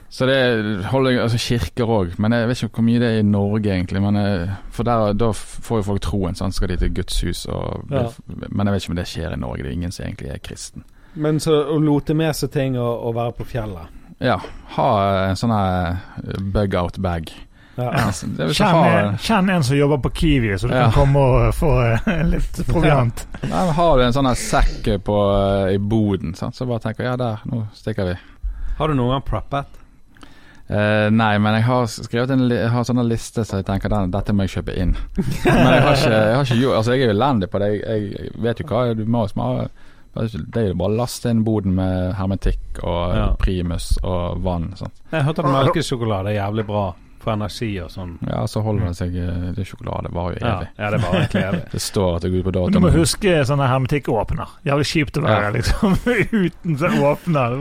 Så det holder altså kirker òg, men jeg vet ikke hvor mye det er i Norge egentlig. Men eh, For der, da får jo folk troen, sant? skal de til Guds hus og. Men jeg vet ikke om det skjer i Norge, det er ingen som egentlig er kristen. Men så å lote med seg ting og, og være på fjellet. Ja, ha en sånn her bug-out-bag. Ja. Altså, Kjenn, en- kjenn en som jobber på Kiwi, så du Ja. kan komme og få eh, litt proviant. Nei, har du en sånn sekk på, eh, i boden, sant? så bare tenker ja, der, nå stikker vi. Har du noen gang preppet? Uh, nei, men jeg har skrevet en li har sånne liste så jeg tenker den, dette må jeg kjøpe inn. Men jeg har ikke, jeg har ikke gjort Altså, jeg er jo elendig på det. Jeg, jeg vet jo hva du må smake. Det er jo bare å laste inn boden med hermetikk og Ja. primus og vann. Sant? Jeg hørte at melkesjokolade er jævlig bra for energi og sånn. Ja, så holder det seg eh, Det er sjokolade varer jo evig. ja, det var egentlig evig. <laughs> Det står at det går ut på dato. du må huske sånne hermetikkåpner. Jævlig kjipt å være Ja. liksom <laughs> uten sånn åpner.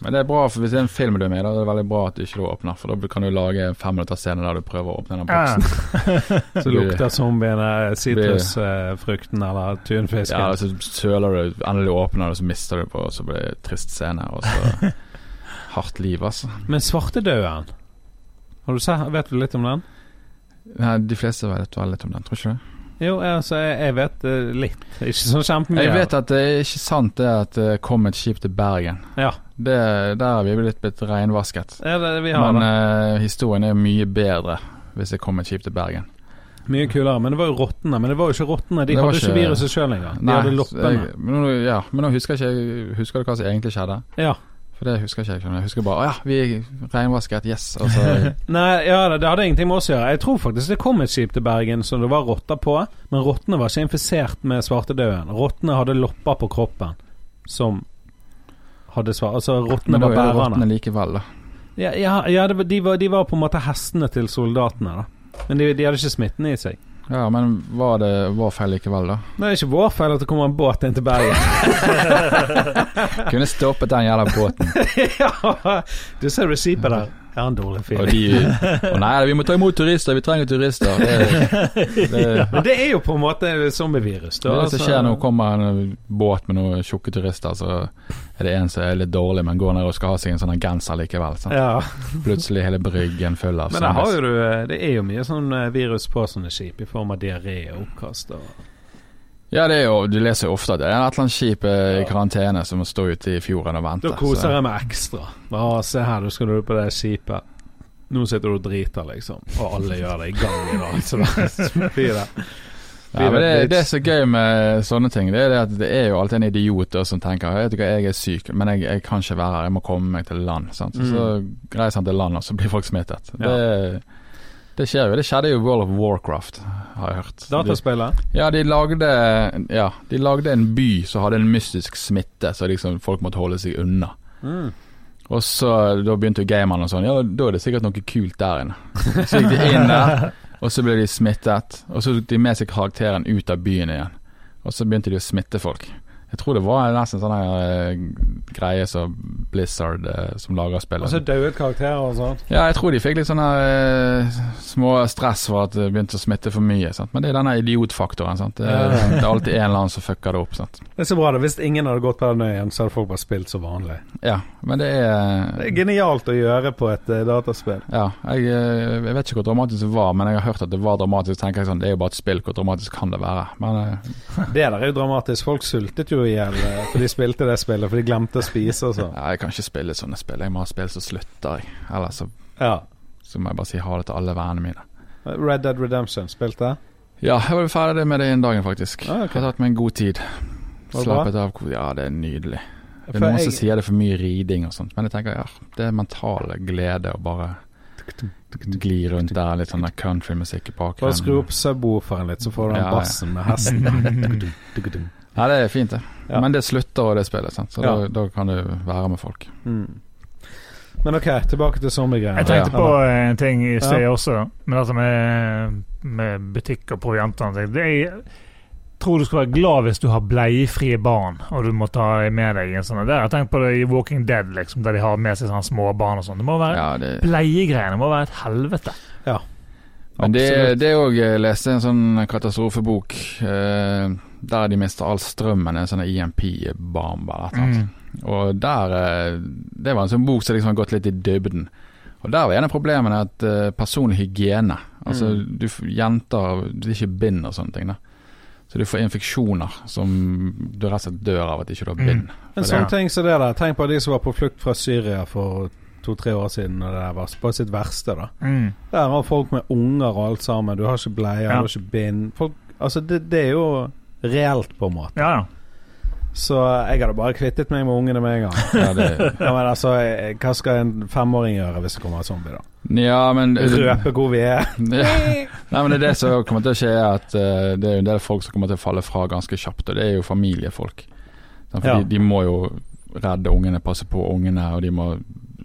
Men det er bra, for hvis det er en film du er med i, da er det veldig bra at du ikke åpner. For da kan du lage en fem minutter scene der du prøver å åpne den Ja. boksen. <laughs> Så lukter zombiene sitrusfrukten eller tunfisken. Ja, og så søler du, endelig åpner du, så mister du på, og så blir det trist scene. Og så hardt liv, altså. Men svartedauden, har du sett, vet du litt om den? Nei, de fleste vet vel litt om den, tror ikke du? Jo, altså, jeg, jeg vet eh, litt. Ikke så kjempemye. Jeg vet at det er ikke sant det at det kom et skip til Bergen. Ja, Det, der har vi blitt, blitt renvasket. ja det, vi har Men eh, historien er mye bedre hvis det kom et skip til Bergen. Mye kulere. Men det var jo rottene. Men det var jo ikke rottene. De hadde ikke ikke- viruset sjøl engang. De Nei, hadde loppene. jeg- Men, ja, men nå husker jeg ikke Husker du hva som egentlig skjedde? Ja. For det husker ikke jeg. ikke. Jeg husker bare Å ja, vi reinvasket, yes. Og så <laughs> Nei, ja, det, hadde ingenting med oss å gjøre. Jeg tror faktisk det kom et skip til Bergen som det var rotter på, men rottene var ikke infisert med svartedauden. Rottene hadde lopper på kroppen som hadde svar... Altså, rottene Men da var er det rottene likevel, da. Ja, ja, ja de, var, de var på en måte hestene til soldatene, da. Men de, de hadde ikke smitten i seg. Ja, men var det vår feil likevel, da? Det er ikke vår feil at det kommer en båt inn til Bergen. <laughs> Kunne stoppet den jævla båten. <laughs> ja, du ser receipet der. Har en dårlig Og de <laughs> Å nei, vi må ta imot turister, vi trenger turister. Det, det, Men det er jo på en måte zombievirus. det er det altså. som skjer når det kommer en båt med noen tjukke turister, så er det en som er litt dårlig, men går ned og skal ha seg en sånn genser likevel. Ja, Plutselig hele bryggen full av Men jo du, det er jo mye sånn eh, virus på sånne skip, i form av diaré og oppkast. Og Ja, det er jo, du leser jo ofte at det er et eller annet skip eh, i karantene som må stå ute i fjorden og vente. da koser så- jeg meg ekstra. Å, se her, nå skal du på det skipet. Nå sitter du og driter, liksom. Og alle gjør det i alt sånt. Fy det. Ja, men det, det er så gøy med sånne ting. Det er det at det er jo alltid en idiot som tenker Vet jeg er syk, men jeg, jeg kan ikke være her, jeg må komme meg til land. Sant? Mm. Så reiser han til land, og så blir folk smittet. Ja. Det, det skjer jo. Det skjedde jo i World of Warcraft, har jeg hørt. Dataspillet? ja, de lagde, ja, de lagde en by som hadde en mystisk smitte, så liksom folk måtte holde seg unna. Mm. Og så da begynte gamene gamerne og sånn, ja, da er det sikkert noe kult der inne. Så gikk de inn der, og så ble de smittet. Og så tok de med seg karakteren ut av byen igjen. Og så begynte de å smitte folk. Jeg tror det var nesten sånn eh, greie som Blizzard uh, som lager spillet. Og så døde karakterer og sånt. ja, jeg tror de fikk litt sånne uh, små stress for at det begynte å smitte for mye. Sant? Men det er denne idiotfaktoren. Sant? Det, <laughs> det er alltid en eller annen som fucker det opp. Sant? Det er så bra det. Hvis ingen hadde gått på den øyen, så hadde folk bare spilt som vanlig. Ja, men det er Det er genialt å gjøre på et eh, dataspill. Ja, jeg, eh, jeg vet ikke hvor dramatisk det var, men jeg har hørt at det var dramatisk. tenker jeg sånn, Det er jo bare et spill, hvor dramatisk kan det være? Men eh, Det der er jo dramatisk. Folk sultet jo i hjel eh, for de spilte det spillet, for de glemte å spise og sånn. ja, jeg kan ikke spille sånne spill. Jeg må ha spill som slutter, jeg. Eller så, Ja. så må jeg bare si ha det til alle vennene mine. Red Dead Redemption, spilte jeg? Ja, jeg var ferdig med det innen dagen, faktisk. Ah, okay. Jeg har tatt meg en god tid. Slappet av. Ja, det er nydelig. Det For er noen jeg- som sier det er for mye riding og sånt, men jeg tenker ja, det er mental glede å bare gli rundt der, litt sånn countrymusikk i bakgrunnen. Bare skru opp subwooferen litt, så får du den ja. bassen med hesten. <laughs> <laughs> Ja, det er fint, det. Ja. Men det slutter og det spillet, sant? så Ja. da, da kan du være med folk. Mm. Men ok, tilbake til zombiegreiene. Jeg tenkte Ja. på en ting i sted Ja. også, med dette med, med butikk og proviant. og sånne ting. Det er, jeg tror du skal være glad hvis du har bleiefrie barn, og du må ta med deg en sånn. Det har jeg tenkt på det i Walking Dead, liksom, der de har med seg sånne små barn og sånn. Det må være Ja, det, Bleiegreiene må være et helvete. Men det, Absolutt. det òg Jeg leste en sånn katastrofebok eh, der de mister all strømmen. En sånn IMP-bomb eller et eller. Og der eh, Det var en sånn bok som liksom har gått litt i dybden. Og der var en av problemene at eh, personlig hygiene. Altså Mm. du, jenter du er ikke bind og sånne ting. da Så du får infeksjoner som du rett og slett dør av at ikke du har bind. En sånn ting som det der. Tenk på de som var på flukt fra Syria for to-tre år siden, og det der var på sitt verste. da Mm. Der har folk med unger og alt sammen. Du har ikke bleier, Ja. du har ikke bind. Folk, altså det, det er jo reelt, på en måte. Ja, ja. Så jeg hadde bare kvittet meg med ungene med en gang. Ja, det, <laughs> Ja, men altså, eh, Hva skal en femåring gjøre hvis det kommer en zombie, da? ja, men Røpe hvor vi er. <laughs> Ja. Nei, men det er det som kommer til å skje, er at uh, det er en del folk som kommer til å falle fra ganske kjapt, og det er jo familiefolk. Sant? For Ja. de, de må jo redde ungene, passe på ungene, og de må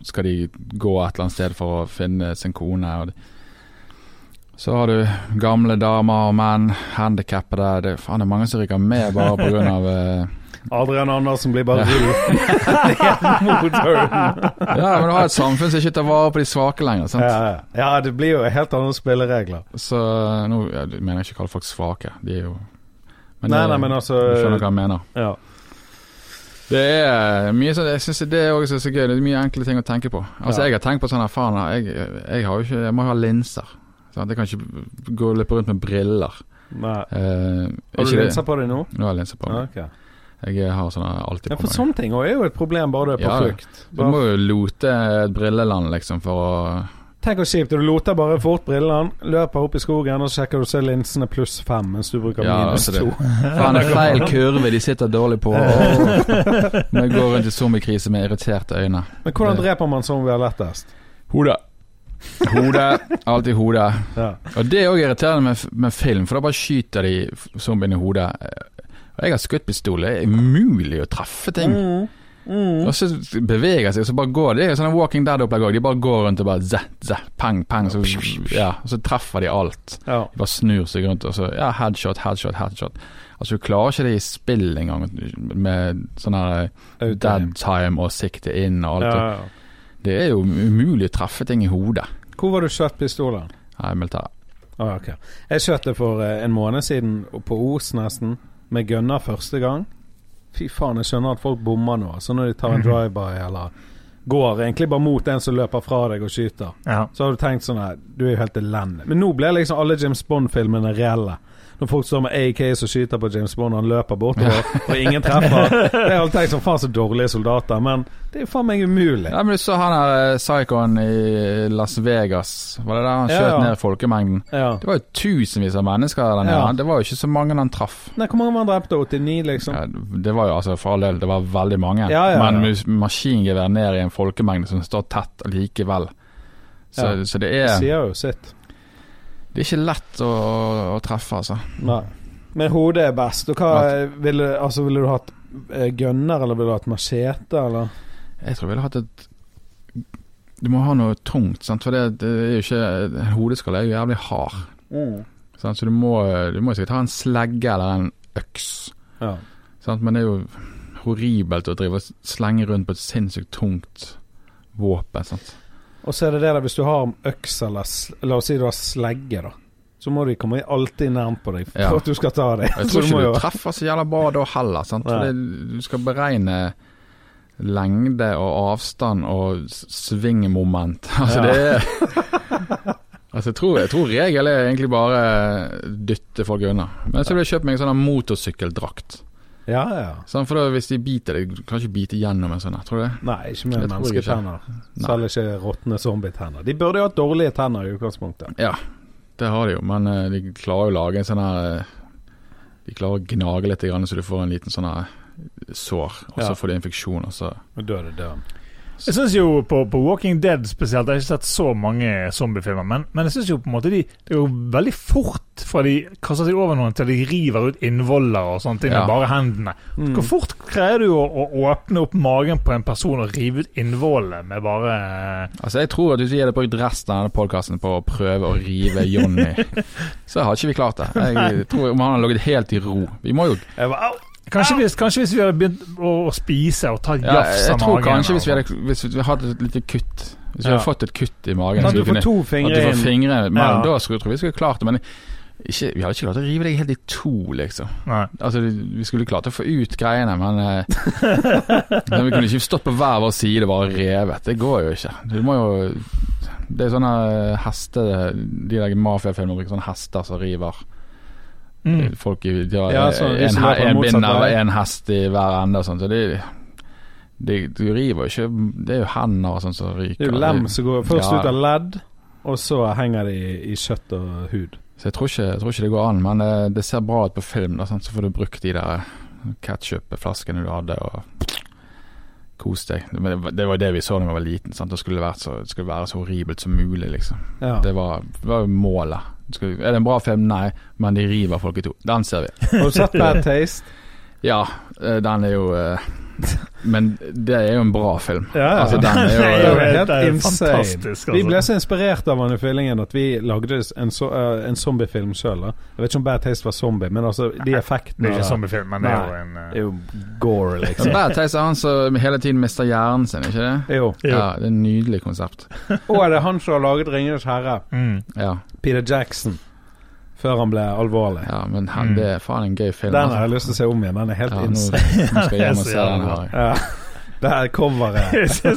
skal de gå et eller annet sted for å finne sin kone. Så har du gamle damer og menn, handikappede. Det, faen, det er mange som ryker med bare pga. Uh, Adrian Andersen blir bare rull <laughs> ja, men du har et samfunn som ikke tar vare på de svake lenger. Sant? Ja, ja. det blir jo helt andre spilleregler. Så nå jeg mener jeg ikke å kalle folk svake. De er jo men Nei, det- nei, men altså Du skjønner hva jeg mener. Ja. Det er mye sånn Jeg synes det er også så gøy. Det er mye enkle ting å tenke på. Altså Ja. Jeg har tenkt på sånn Faen, jeg, jeg har jo ikke Jeg må ha linser. Sant? Jeg kan ikke gå løpe rundt med briller. Nei. Eh, Har du linser på deg nå? Nå har jeg linser på Ja, meg. ok. Jeg har sånne alltid Ja, på for sånne ting er jo et problem bare du er på Ja, flukt. Du må jo lote et brilleland, liksom, for å Tenk hvor kjipt. Du loter bare fort brillene, løper opp i skogen, og så sjekker du så linsene pluss fem, mens du bruker Ja, minus altså to. <laughs> Faen, det er feil kurve, de sitter dårlig på. Går jeg gå rundt i zombiekrise med irriterte øyne. Men hvordan dreper man zombier lettest? Hodet. Hodet. Alltid hodet. Ja. Og det er òg irriterende med, med film, for da bare skyter de zombien i hodet. Og jeg har skutt pistol, det er umulig å treffe ting. Mm. Mm. Og så beveger seg, og så bare går de. Det er sånn Walking Dead-opplegg òg. De bare går rundt og bare zæ, zæ, pang, pang. Så, ja, og så treffer de alt. Ja. De bare snur seg rundt, og så ja, headshot, headshot, headshot. Altså Du klarer ikke det i spill engang, med sånn her dead time og sikte inn og alt. Ja, ja. Det er jo umulig å treffe ting i hodet. Hvor var du skjøt pistolen? Nei, militæret. Ah, ok. Jeg skjøt det for eh, en måned siden, på Os nesten, med gunner første gang. Fy faen, jeg skjønner at folk bommer nå. Så når de tar en drive-by eller går egentlig bare mot en som løper fra deg og skyter, Ja. så har du tenkt sånn her Du er jo helt elendig. Men nå blir liksom alle James Bond-filmene reelle. Når folk står med AKs og skyter på James Bond, og han løper bortover, og ingen treffer. <laughs> Det er alltid sånn Faen, så dårlige soldater. Men det er jo faen meg umulig. Ja, men Du så han der eh, psykoen i Las Vegas. Var det der han Ja, skjøt ja. ned folkemengden? Ja. Det var jo tusenvis av mennesker der nede. Ja. Det var jo ikke så mange han traff. Nei, hvor mange var han drepte? 89, liksom? Ja, det var jo altså for all del, det var veldig mange. Ja, ja, ja. Men maskingevær ned i en folkemengde som står tett likevel. Så, Ja. så det Det er sier jo sitt. Det er ikke lett å, å treffe, altså. Nei. Men hodet er best. Og hva ville, altså, ville du hatt gønner, gunner, eller ville du hatt machete, eller? Jeg tror jeg ville hatt et Du må ha noe tungt, sant? for det, det er jo ikke hodeskalle er jo jævlig hard. Sant? Så du må, du må sikkert ha en slegge eller en øks. Ja. Sant? Men det er jo horribelt å drive og slenge rundt på et sinnssykt tungt våpen. Sant? Og så er det det der, hvis du har øks, eller la oss si du har slegge, da. Så må de komme alltid nærmt på deg for Ja. at du skal ta det. Jeg <laughs> tror ikke du, du treffer så jævla bra da heller. Sant? Ja. Det, du skal beregne lengde og avstand og svingmoment. <laughs> Altså Ja. det er Altså jeg tror, jeg tror regelen er egentlig bare dytte folk unna. Men så vil jeg kjøpe meg en sånn motorsykkeldrakt. Ja, ja. Sånn, for da, hvis de biter deg, du kan ikke bite gjennom en sånn tror du det? Nei, ikke med mennesketenner. Selv ikke råtne zombietenner. De burde jo hatt dårlige tenner i utgangspunktet. Ja, det har de jo, men uh, de klarer jo å lage en sånn her uh, De klarer å gnage litt, grann, så du får en liten sånn her sår, og så Ja. får du infeksjon, og så Og da er det døden. Jeg synes jo på, på Walking Dead spesielt, jeg har ikke sett så mange zombiefilmer, men, men jeg syns jo på en måte de Det går veldig fort fra de kaster seg over noen til de river ut innvoller og sånne ting Ja. med bare hendene. Mm. Hvor fort greier du å, å åpne opp magen på en person og rive ut innvollene med bare Altså, jeg tror at hvis vi hadde brukt resten av denne podkasten på å prøve å rive Johnny, <laughs> så hadde ikke vi klart det. Jeg tror om han hadde ligget helt i ro. Vi må jo Jeg bare, Kanskje hvis, kanskje hvis vi hadde begynt å, å spise og ta et ja, magen Jeg tror magen. kanskje hvis vi hadde hvis vi hadde et lite kutt Hvis vi Ja. hadde fått et kutt i magen Sånn så at du får kunne- to At fingre du får inn. fingre men Ja. Da skulle, tror tro vi skulle klart det, men ikke, vi hadde ikke klart å rive deg helt i to, liksom. Nei. Altså, Vi skulle klart å få ut greiene, men eh, <laughs> men Vi kunne ikke stått på hver vår side og bare revet. Det går jo ikke. Du må jo Det er sånne hester De der mafiafilmer bruker sånne hester som river Mm. folk i de har, Ja, så de en, en bind eller en hest i hver ende og sånn. Så det, det, du river jo ikke Det er jo hender og sånn som ryker. Det er jo lem som går først Ja. ut av ledd, og så henger de i, i kjøtt og hud. Så jeg tror, ikke, jeg tror ikke det går an, men det, det ser bra ut på film. Da, sånn, Så får du brukt de der ketsjupflaskene du hadde, og kos deg. Men det, var- det var det vi så da vi var liten. Sant? Det, skulle vært så, det skulle være så horribelt som mulig, liksom. Ja. Det var, det var jo målet. Er det en bra film? Nei, men de river folk i to. Den ser vi. Har du sett Bad Taste? Ja, eh, den er jo eh, Men det er jo en bra film. Ja. Altså, den er <laughs> Det er jo helt Det er insane. fantastisk, Vi ble altså. så inspirert av han i Fyllingen at vi lagde en, so eh, en zombiefilm sjøl. Jeg vet ikke om Bad Taste var zombie, men altså de Det effektene er ikke zombiefilm, men det er jo en eh, er jo gore, Men liksom. Bad Taste er han som hele tiden mister hjernen sin, ikke det? Jo. Jo. Ja, det er et nydelig konsept. Og er det han som har laget 'Ringenes herre'? mm. Ja, Peter Jackson. Før han ble alvorlig. ja men han, Mm. det er faen en gøy film. Den altså. har jeg lyst til å se om igjen. Den er helt Ja, insane. nå skal jeg hjem og <laughs> se Ja, den her. <laughs> Det er coveret. Jeg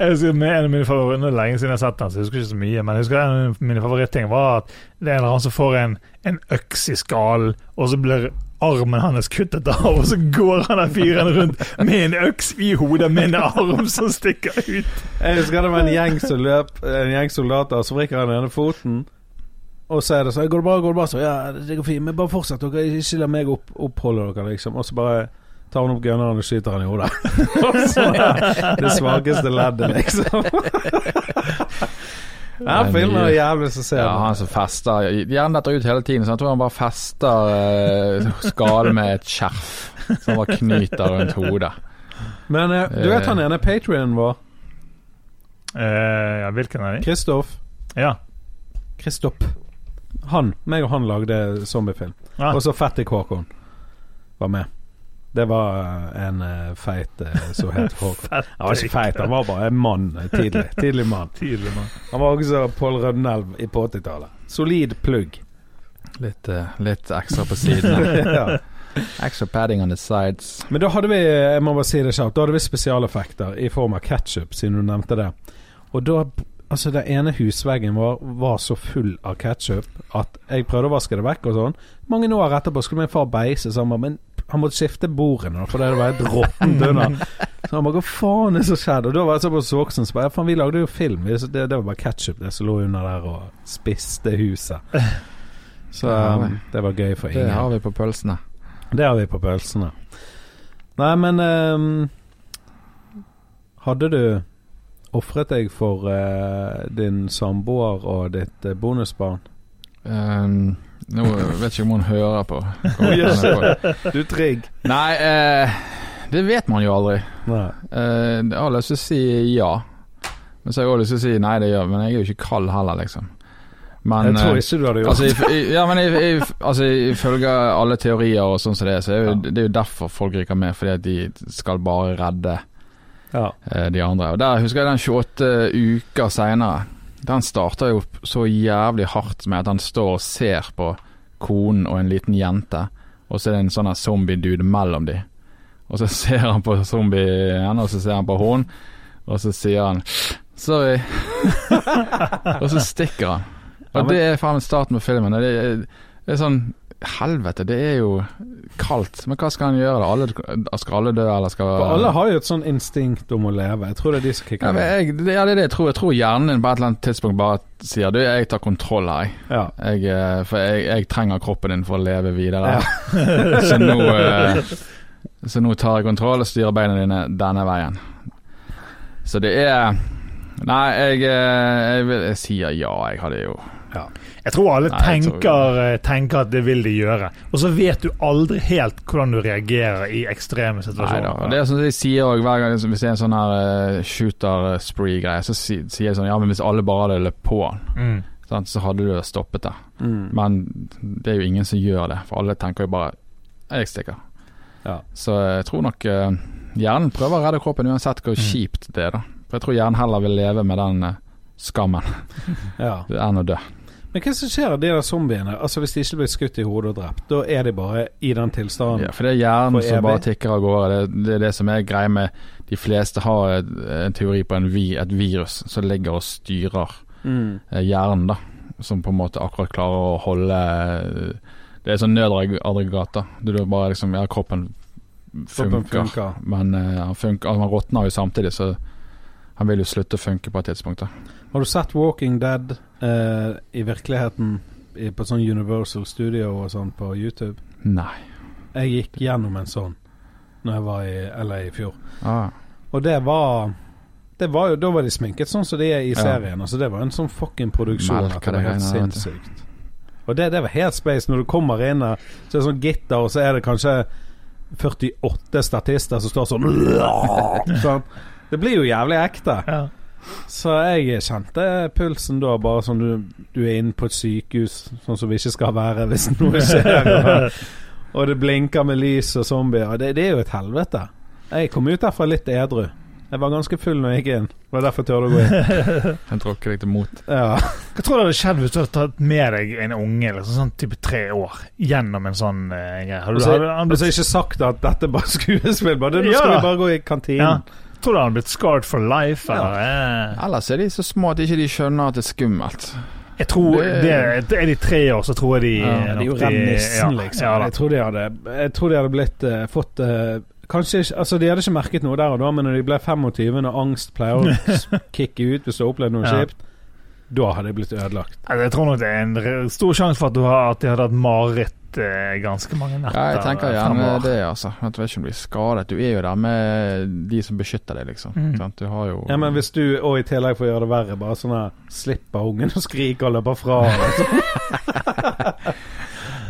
er husker med En av mine favoritter er lenge siden jeg har sett den, så jeg husker ikke så mye. Men jeg husker en av mine favoritting var at det er en eller annen som får en, en øks i skallen, og så blir armen hans kuttet av, og så går han der fyren rundt med en øks i hodet med en arm som stikker ut. Jeg husker det var en gjeng som løp En gjeng soldater, så vrikker han den ene foten. Og så er det sånn 'Går det bra?' går det bra? Så ja, det går fint, men bare fortsett. Dere ikke la meg opp, oppholde dere, liksom. Og så bare tar han opp gunneren og skyter han i hodet. <laughs> Det svakeste leddet, liksom. <laughs> Ja, filmen er jævlig så ser Ja, han som fester Hjernen detter ut hele tiden, så jeg tror han bare fester eh, skaden med et skjerf. som han bare knyter rundt hodet. Men eh, du vet han ene patrionen vår? Eh, ja, hvilken er det? Kristoff. Ja. Kristopp. Han. meg og han lagde zombiefilm. Ja. Og så Fattig Håkon var med. Det var eh, en eh, feit eh, som het <laughs> Håkon. Han var ikke feit, han var bare en mann. Tidlig Tidlig mann. <laughs> Tidlig, mann. Han var også Pål Rønnelv i- på 80-tallet. Solid plugg. Litt, litt ekstra på siden. <laughs> ja. Extra padding on the sides. Men da hadde vi jeg må bare si det kjapt, da hadde vi spesialeffekter i form av ketsjup, siden du nevnte det. Og da Altså, den ene husveggen vår var så full av ketsjup at jeg prøvde å vaske det vekk og sånn. Mange år etterpå skulle min far beise, så han bare Men han måtte skifte bordene, for det var helt råttent <laughs> under. Så han bare Hva faen er det som skjedde? Og da var jeg så på voksen, så bare Faen, vi lagde jo film. Det, det var bare ketsjup det som lå under der og spiste huset. Så um, det var gøy for Det har vi på pølsene. Det har vi på pølsene. Nei, men um, Hadde du ofret deg for uh, din samboer og ditt uh, bonusbarn? Um, nå vet jeg ikke om hun hører på. <laughs> På. Du trigg. Nei, uh, det vet man jo aldri. Nei. Uh, jeg har lyst til å si ja. Men så har jeg òg lyst til å si nei, det gjør Men jeg er jo ikke kald heller, liksom. Men Jeg tror ikke du hadde gjort Altså, i, i, ja, men jeg, i, altså, ifølge alle teorier og sånn som det er, så er jo, Ja. det er jo derfor folk ryker med, fordi at de skal bare redde ja. eh, de andre. Og der husker jeg den 28 uker seinere. Den starter jo så jævlig hardt med at han står og ser på konen og en liten jente, og så er det en sånn zombie-dude mellom de. Og så <laughs> ser han på zombien, og så ser han på hun, og så sier han 'sorry', <laughs> og så stikker han. Og det er faen starten på filmen. Det er, det er sånn Helvete, det er jo kaldt. Men hva skal han gjøre? Alle, skal alle dø, eller skal For alle har jo et sånn instinkt om å leve. Jeg tror det er de som ja, kicker ja, jeg, det, ja, det er det jeg tror. Jeg tror hjernen din på et eller annet tidspunkt bare sier du, jeg tar kontroll her. Ja. jeg eh, for jeg, jeg trenger kroppen din for å leve videre. Ja. <laughs> så, nå, eh, så nå tar jeg kontroll og styrer beina dine denne veien. Så det er Nei, jeg, eh, jeg, jeg sier ja. Jeg hadde jo Jeg tror alle Nei, jeg tror- tenker, eh, at det vil de gjøre. Og så vet du aldri helt hvordan du reagerer i ekstreme situasjoner. Og det er sånn jeg sier også, hver gang hvis det er en sånn her eh, shooter spree-greie, så sier jeg sånn Ja, men hvis alle bare hadde løpt på han, Mm. så hadde du stoppet det. Mm. Men det er jo ingen som gjør det, for alle tenker jo bare Jeg stikker. Ja. Så jeg tror nok eh, hjernen prøver å redde kroppen uansett hvor Mm. kjipt det er. da For jeg tror hjernen heller vil leve med den skammen <laughs> ja. enn å dø. Men hva som skjer av de der zombiene? Altså Hvis de ikke blir skutt i hodet og drept, da er de bare i den tilstanden? Ja, for det er hjernen som bare tikker av gårde. Det, det er det som er greia med De fleste har et, en teori på en vi, et virus som ligger og styrer Mm. eh, hjernen, da. Som på en måte akkurat klarer å holde eh, Det er sånn nødaggregat, da. Du bare liksom Ja, kroppen funker, Kroppen funker. men uh, han funker altså, Han råtner jo samtidig, så han vil jo slutte å funke på et tidspunkt. da Har du sett Walking Dead eh, i virkeligheten i, på sånn Universal Studio og sånn på YouTube? Nei. Jeg gikk gjennom en sånn Når jeg var i LA i fjor. Ah, Og det var det var jo, Da var de sminket sånn som de er i Ja. serien. Altså Det var en sånn fucking produksjon Melker det var helt sinnssykt. Og det, det var helt space. Når du kommer inn der, så er det sånn gitter, og så er det kanskje 48 statister som står sånn <laughs> sånn. Det blir jo jævlig ekte. Ja. Så jeg kjente pulsen da, bare sånn du, du er inne på et sykehus, sånn som vi ikke skal være hvis noe skjer. Og, <laughs> og det blinker med lys og zombier. Og Det, det er jo et helvete. Jeg kom ut derfra litt edru. Jeg var ganske full når jeg gikk inn. Det var derfor jeg turte å gå inn. <laughs> Jeg deg til mot. Ja. Hva tror du hadde skjedd hvis du hadde tatt med deg en unge liksom, sånn type tre år gjennom en sånn uh, greie? Hadde du- har hadde han blitt- altså ikke sagt at dette er bare <laughs> skuespill. Bare, nå Ja. skal vi bare gå i ja. Tror du han hadde blitt scarred for life? Eller? Ja. Ellers er de så små at ikke de skjønner at det er skummelt. Jeg tror Det- det, Er de tre år, så tror jeg de Ja, Det er jo ja, liksom. Ja, jeg, tror de hadde, jeg tror de hadde blitt uh, fått uh, Kanskje ikke Altså De hadde ikke merket noe der og da, men når de ble 25, når angst pleier å <laughs> kicke ut hvis du har opplevd noe Ja. kjipt, da hadde jeg blitt ødelagt. Altså, Jeg tror nok det er en stor sjanse for at, du har, at de hadde hatt mareritt eh, ganske mange netter. Ja, jeg tenker gjerne fremover. det, altså. At du vet ikke du blir skadet. Du er jo der med de som beskytter deg, liksom. Mm. Du har jo Ja, Men hvis du og i tillegg får gjøre det verre, bare sånn her slipper ungen å skrike og løper fra. <laughs>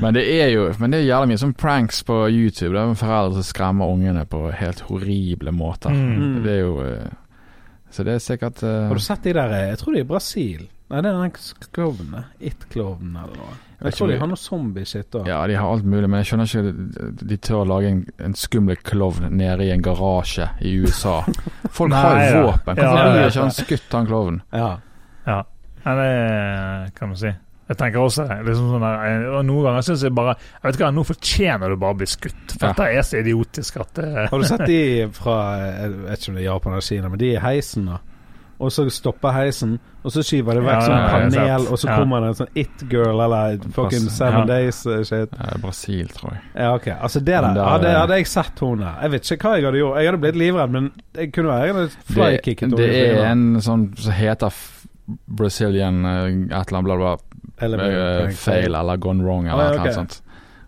Men det er jo Men det er jævlig mye sånn pranks på YouTube. Det er foreldre som skremmer ungene på helt horrible måter. Mm. Det er jo eh, Så det er sikkert uh, Har du sett de der eh, Jeg tror de er i Brasil. Nei, det er den klovnen. It-klovnen eller noe. Jeg, Jeg tror de har noe zombie-shit òg. Ja, de har alt mulig, men jeg skjønner ikke De tør å lage en, en skummel klovn nede i en garasje i USA. <laughs> Folk Nei, har jo våpen. Ja, Hvorfor ja, blir ja. ikke han skutt, han klovnen? Ja. Ja. ja, det kan du si. Jeg tenker også. Liksom sånn der, og Noen ganger syns jeg bare Jeg vet hva, Nå fortjener du bare å bli skutt. For Ja. dette er så idiotisk at det, Har du sett de <laughs> fra Jeg vet ikke om det er Japan eller Kina, men de i heisen, da. Og så stopper heisen, og så skyver det vekk Ja, sånn panel, og så Ja. kommer det en sånn It-girl eller fucking Seven Ja. Days-shit. Eh, Brasil, tror jeg. Ja, ok. Altså, det der der- hadde, hadde jeg sett hun der. Jeg vet ikke hva jeg hadde gjort. Jeg hadde blitt livredd, men jeg kunne være hadde Det, det er en sånn som heter Brazilian eh, et eller annet bla, bla, eh, fail eller gone wrong eller noe ja, et eller ok. annet sånt.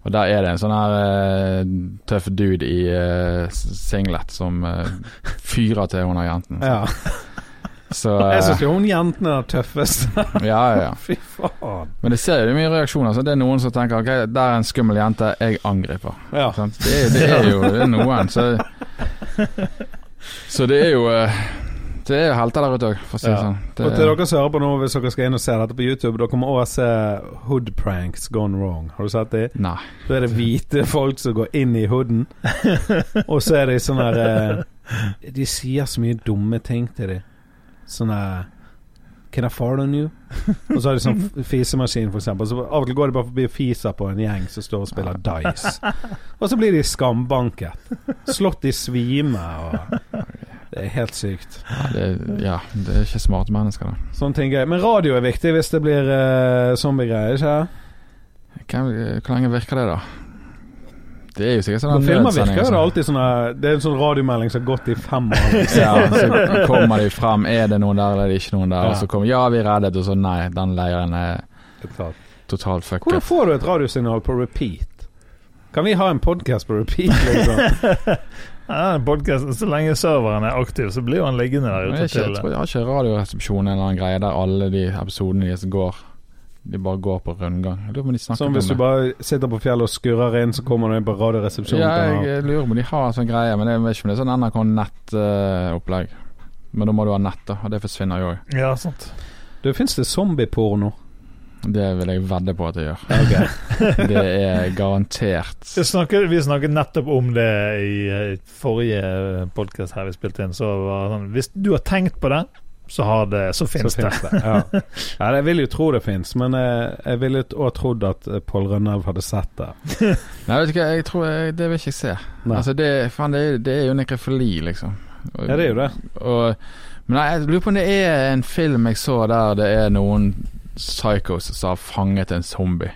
Og der er det en sånn her uh, tøff dude i uh, singlet som uh, <laughs> fyrer til hun jenten. Ja. <laughs> Så Jeg syns jo hun jenten er tøffest. <laughs> ja, ja. Fy faen. Men det ser jo mye reaksjoner. Så det er noen som tenker ok, der er en skummel jente, jeg angriper. Ja. Det, det er jo det er noen, så Så det er jo Det er helter der ute òg, for å si det Ja. sånn. Det, Og til dere som hører på nå, hvis dere skal inn og se dette på YouTube, dere kommer også se Hood Pranks Gone Wrong. Har du sett det? Nei. Da er det hvite folk som går inn i hooden, <laughs> og så er de sånn her eh, De sier så mye dumme ting til de. Sånn her Can I fart on you? Og så har de sånn fisemaskin, eksempel. Så av og til går de bare forbi og fiser på en gjeng som står og spiller dice. Og så blir de skambanket. Slått i svime og Det er helt sykt. Ja, det, ja, det er ikke smarte mennesker, det. Sånne ting er Men radio er viktig hvis det blir uh, zombiegreier, ikke Hvem, hvor lenge virker det, da? Det er jo sikkert sånn filmer virker jo det sånn. alltid sånn Det er en sånn radiomelding som har gått i fem år. <laughs> Ja, så kommer de frem. Er det noen der, eller er det ikke noen der? Ja. Og så kommer Ja, vi reddet, og så nei, den leiren er totalt fucket. Hvordan får du et radiosignal på repeat? Kan vi ha en podkast på repeat, liksom? <laughs> ja, Så lenge serveren er aktiv, så blir han liggende der ute jeg, ikke, jeg tror jeg har ikke Radioresepsjonen en eller annen greie der alle de episodene deres går De bare går på rundgang. Jeg lurer på om de snakker Som om hvis du bare sitter på fjellet og skurrer inn, så kommer du inn på Radioresepsjonen. Ja, jeg lurer på om de har en sånn greie, men jeg vet ikke om det er sånn NRK Nett-opplegg. men da må du ha nett, da, og det forsvinner jo òg. Ja, sant. Du, fins det zombieporno? Det vil jeg vedde på at jeg gjør. <laughs> Det er garantert. Vi snakket, vi snakket nettopp om det i eh, forrige podkast her vi spilte inn. Så var det sånn Hvis du har tenkt på det, så, har det, så finnes Så det. finnes det. Ja. <laughs> ja, jeg vil jo tro det fins, men jeg, jeg ville òg trodd at eh, Pål Rønnaug hadde sett det. <laughs> Nei, vet du hva, jeg tror jeg, det vil ikke jeg se. Altså, det, fan, det, det er jo nekrofili, liksom. Og- Ja, det er jo det. Og, men jeg lurer på om det er en film jeg så der det er noen psychos som har fanget en zombie.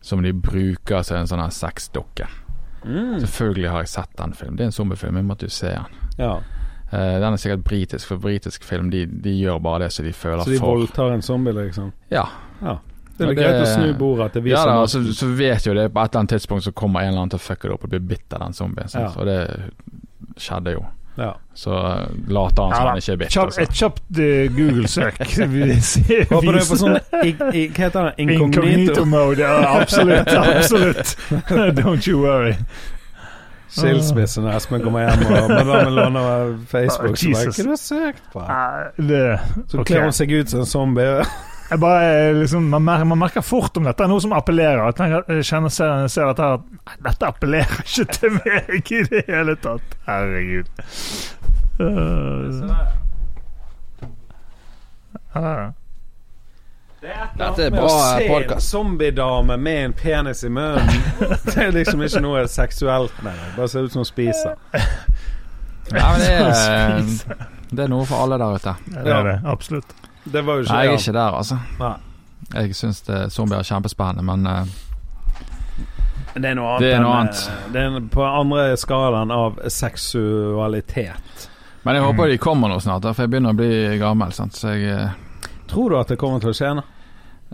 Som de bruker som en sånn her sexdukke. Mm. Selvfølgelig har jeg sett den filmen. Det er en zombiefilm, jeg måtte jo se den. Ja. Uh, den er sikkert britisk, for britisk film de, de gjør bare det som de føler Så de for. voldtar en zombie, liksom? Ja. Ja. Det er det- greit å snu bordet til vi ja som da, har- altså, så vet jo det på et eller annet tidspunkt så kommer en eller annen til å fucke det opp og bli bitt av den zombien. Ja. Og det skjedde jo. Ja. Så uh, later han som Ja han ikke er bitt. Kjapp, altså. et kjapt eh, Google-søk. <laughs> Vi ser- Håper du er på sånn Hva heter det? Incognito mode, ja, absolutt. <laughs> absolutt. <laughs> Don't you worry. Skilsmisse når Espen kommer hjem og madammen låner Facebook. Så bare, Jesus. Hva du søkt på? Nei, det, Så kler hun seg ut som en zombie. Jeg bare, eh, liksom, man, merker, man merker fort om dette er noe som appellerer. Jeg, jeg kjenner, ser, ser dette at nei, dette appellerer ikke til meg i det hele tatt. Herregud. Uh, uh, Dette er bra Se en podcast. zombiedame med en penis i munnen. <laughs> Det er liksom ikke noe seksuelt med det. Bare ser ut som hun spiser. Ja, men det er, <laughs> det er noe for alle der ute. det er det, absolutt. Det var jo ikke Nei, jeg er ikke der, altså. Nei. Jeg syns zombier er kjempespennende, men uh, Det er noe annet. Det er noe annet. En, Det er på andre skalaen av seksualitet. Men jeg håper de kommer nå snart, for jeg begynner å bli gammel. Sant? Så jeg, eh, Tror du at det kommer til å skje nå?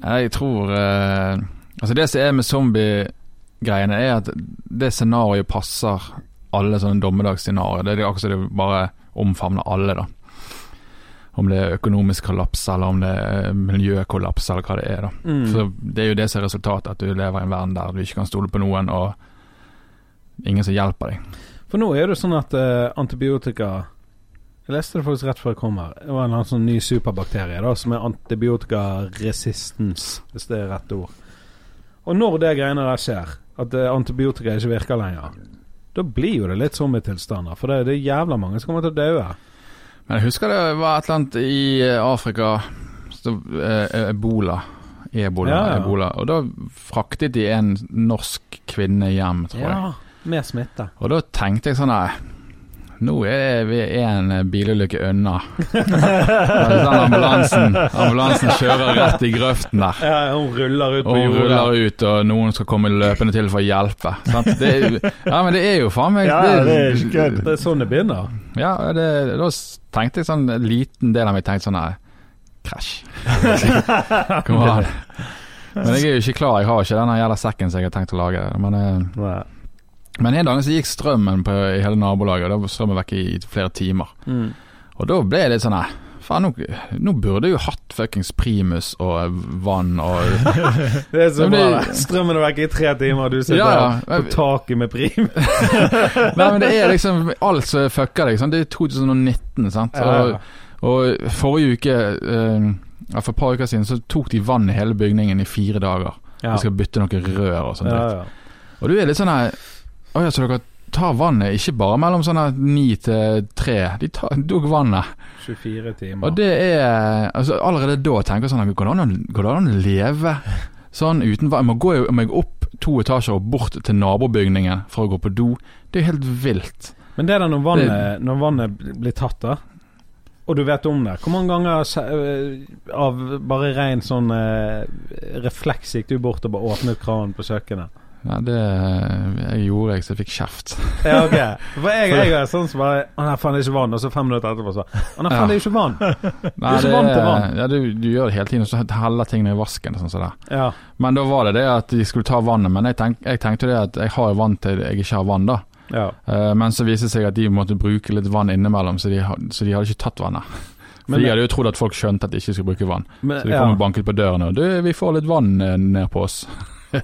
jeg tror uh, Altså Det som er med zombiegreiene, er at det scenarioet passer alle sånne dommedagsscenarioer. Det er akkurat som det bare omfavner alle, da. Om det er økonomisk kollaps, eller om det er miljøkollaps, eller hva det er. da Mm. Så Det er jo det som er resultatet, at du lever i en verden der du ikke kan stole på noen, og ingen som hjelper deg. For nå er det sånn at uh, antibiotika Jeg leste det faktisk rett før jeg kom her. Det var en sånn ny superbakterie da som er antibiotikaresistens, hvis det er rett ord. Og når det greiene der skjer, at eh, antibiotika ikke virker lenger, da blir jo det litt zombietilstander. For det, det er jævla mange som kommer til å daue. Men jeg husker det var et eller annet i eh, Afrika eh, Ebola. Ebola, Ja, ja. Ebola. Og da fraktet de en norsk kvinne hjem, tror jeg. Med smitte. Og da tenkte jeg sånn her Nå er vi en bilulykke unna. <laughs> den ambulansen, ambulansen kjører rett i grøften der. Ja, hun ruller ut på Og Hun ruller ut, og noen skal komme løpende til for å hjelpe. Sant? Det er, ja, men det er jo faen meg Ja, det er ikke kødd. Det er sånn det begynner. Ja, det, da tenkte jeg sånn En liten del av meg tenkte sånn her Krasj. Kom an. <laughs> Men jeg er jo ikke klar. Jeg har ikke den jævla sekken som jeg har tenkt å lage. Men, eh. Men en dag så gikk strømmen på, i hele nabolaget, og da var strømmen vekk i flere timer. Mm. Og da ble jeg litt sånn her Faen, nå, nå burde jeg jo hatt fuckings primus og vann og <laughs> Det er så bra. det-. Strømmen er vekk i tre timer, og du sitter Ja, ja. på taket med prim. <laughs> Nei, men det er liksom alt som fucker deg. Sant? Det er 2019, sant. Og, og forrige uke, eh, for et par uker siden, så tok de vann i hele bygningen i fire dager. Ja. De skal bytte noen rør og sånt. Ja, ja. Og du er litt sånn her Å ja, så dere tar vannet ikke bare mellom sånn her ni til tre. De tar, tok vannet. 24 timer. Og det er altså Allerede da tenker jeg sånn Går det an å, det leve sånn uten vann? Jeg må gå jeg må opp to etasjer og bort til nabobygningen for å gå på do. Det er helt vilt. Men det er da når vannet, når vannet blir tatt, da, og du vet om det Hvor mange ganger øh, av bare ren sånn øh, refleks gikk du bort og bare åpnet kranen på kjøkkenet? Ja, det jeg gjorde jeg, så jeg fikk kjeft. <laughs> Ja, ok. For jeg, jeg er sånn som bare Å nei, faen, det er ikke vann. Og så fem minutter etterpå så Å nei, faen, det er ikke vann. <laughs> Du er ikke vant til vann. Ja, du, du gjør det hele tiden, og så heller tingene i vasken. Sånn, som det. Ja. Men da var det det at de skulle ta vannet. Men jeg, tenk, jeg tenkte det at jeg har vann til jeg ikke har vann, da. ja. Uh, men så viste det seg at de måtte bruke litt vann innimellom, så de, så de hadde ikke tatt vannet. For Men- De hadde jo trodd at folk skjønte at de ikke skulle bruke vann. Men, Så de ja. kom og banket på døren og Du, vi får litt vann eh, ned på oss. <laughs>